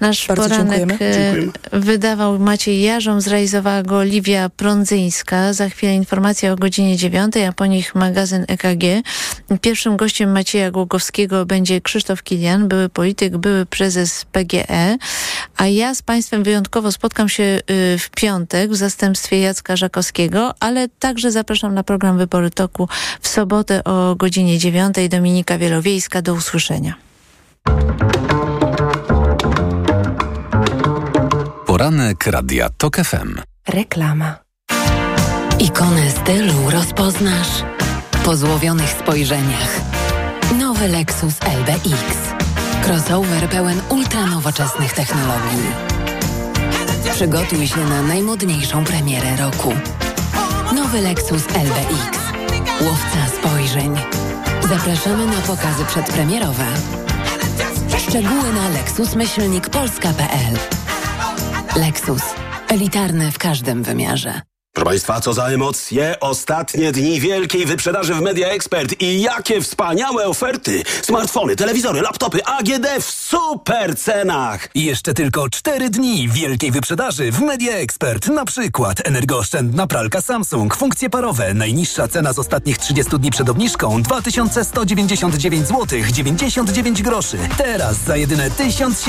Nasz Bardzo poranek dziękujemy. e, wydawał Maciej Jarzą, zrealizowała go Liwia Prądzyńska. Za chwilę informacja o godzinie dziewiątej, a po nich magazyn EKG. Pierwszym gościem Macieja Głogowskiego będzie Krzysztof Kilian, były polityk, były prezes PGE. A ja z Państwem wyjątkowo spotkam się y, w piątek w zastępstwie Jacka Żakowskiego, ale także zapraszam na program Wybory Toku w sobotę o godzinie dziewiątej. Dominika Wielowiejska. Do usłyszenia. Poranek Radia TOK FM. Reklama. Ikonę stylu rozpoznasz po złowionych spojrzeniach. Nowy Lexus LBX. Crossover pełen ultranowoczesnych technologii. Przygotuj się na najmodniejszą premierę roku. Nowy Lexus LBX. Łowca spojrzeń. Zapraszamy na pokazy przedpremierowe. Szczegóły na lexusmyślnikpolska.pl Lexus. Elitarny w każdym wymiarze. Proszę Państwa, co za emocje! Ostatnie dni wielkiej wyprzedaży w Media Expert i jakie wspaniałe oferty! Smartfony, telewizory, laptopy AGD w super cenach! Jeszcze tylko 4 dni wielkiej wyprzedaży w Media Expert. Na przykład energooszczędna pralka Samsung, funkcje parowe. Najniższa cena z ostatnich 30 dni przed obniżką 2199 zł 99 groszy. Teraz za jedyne 1700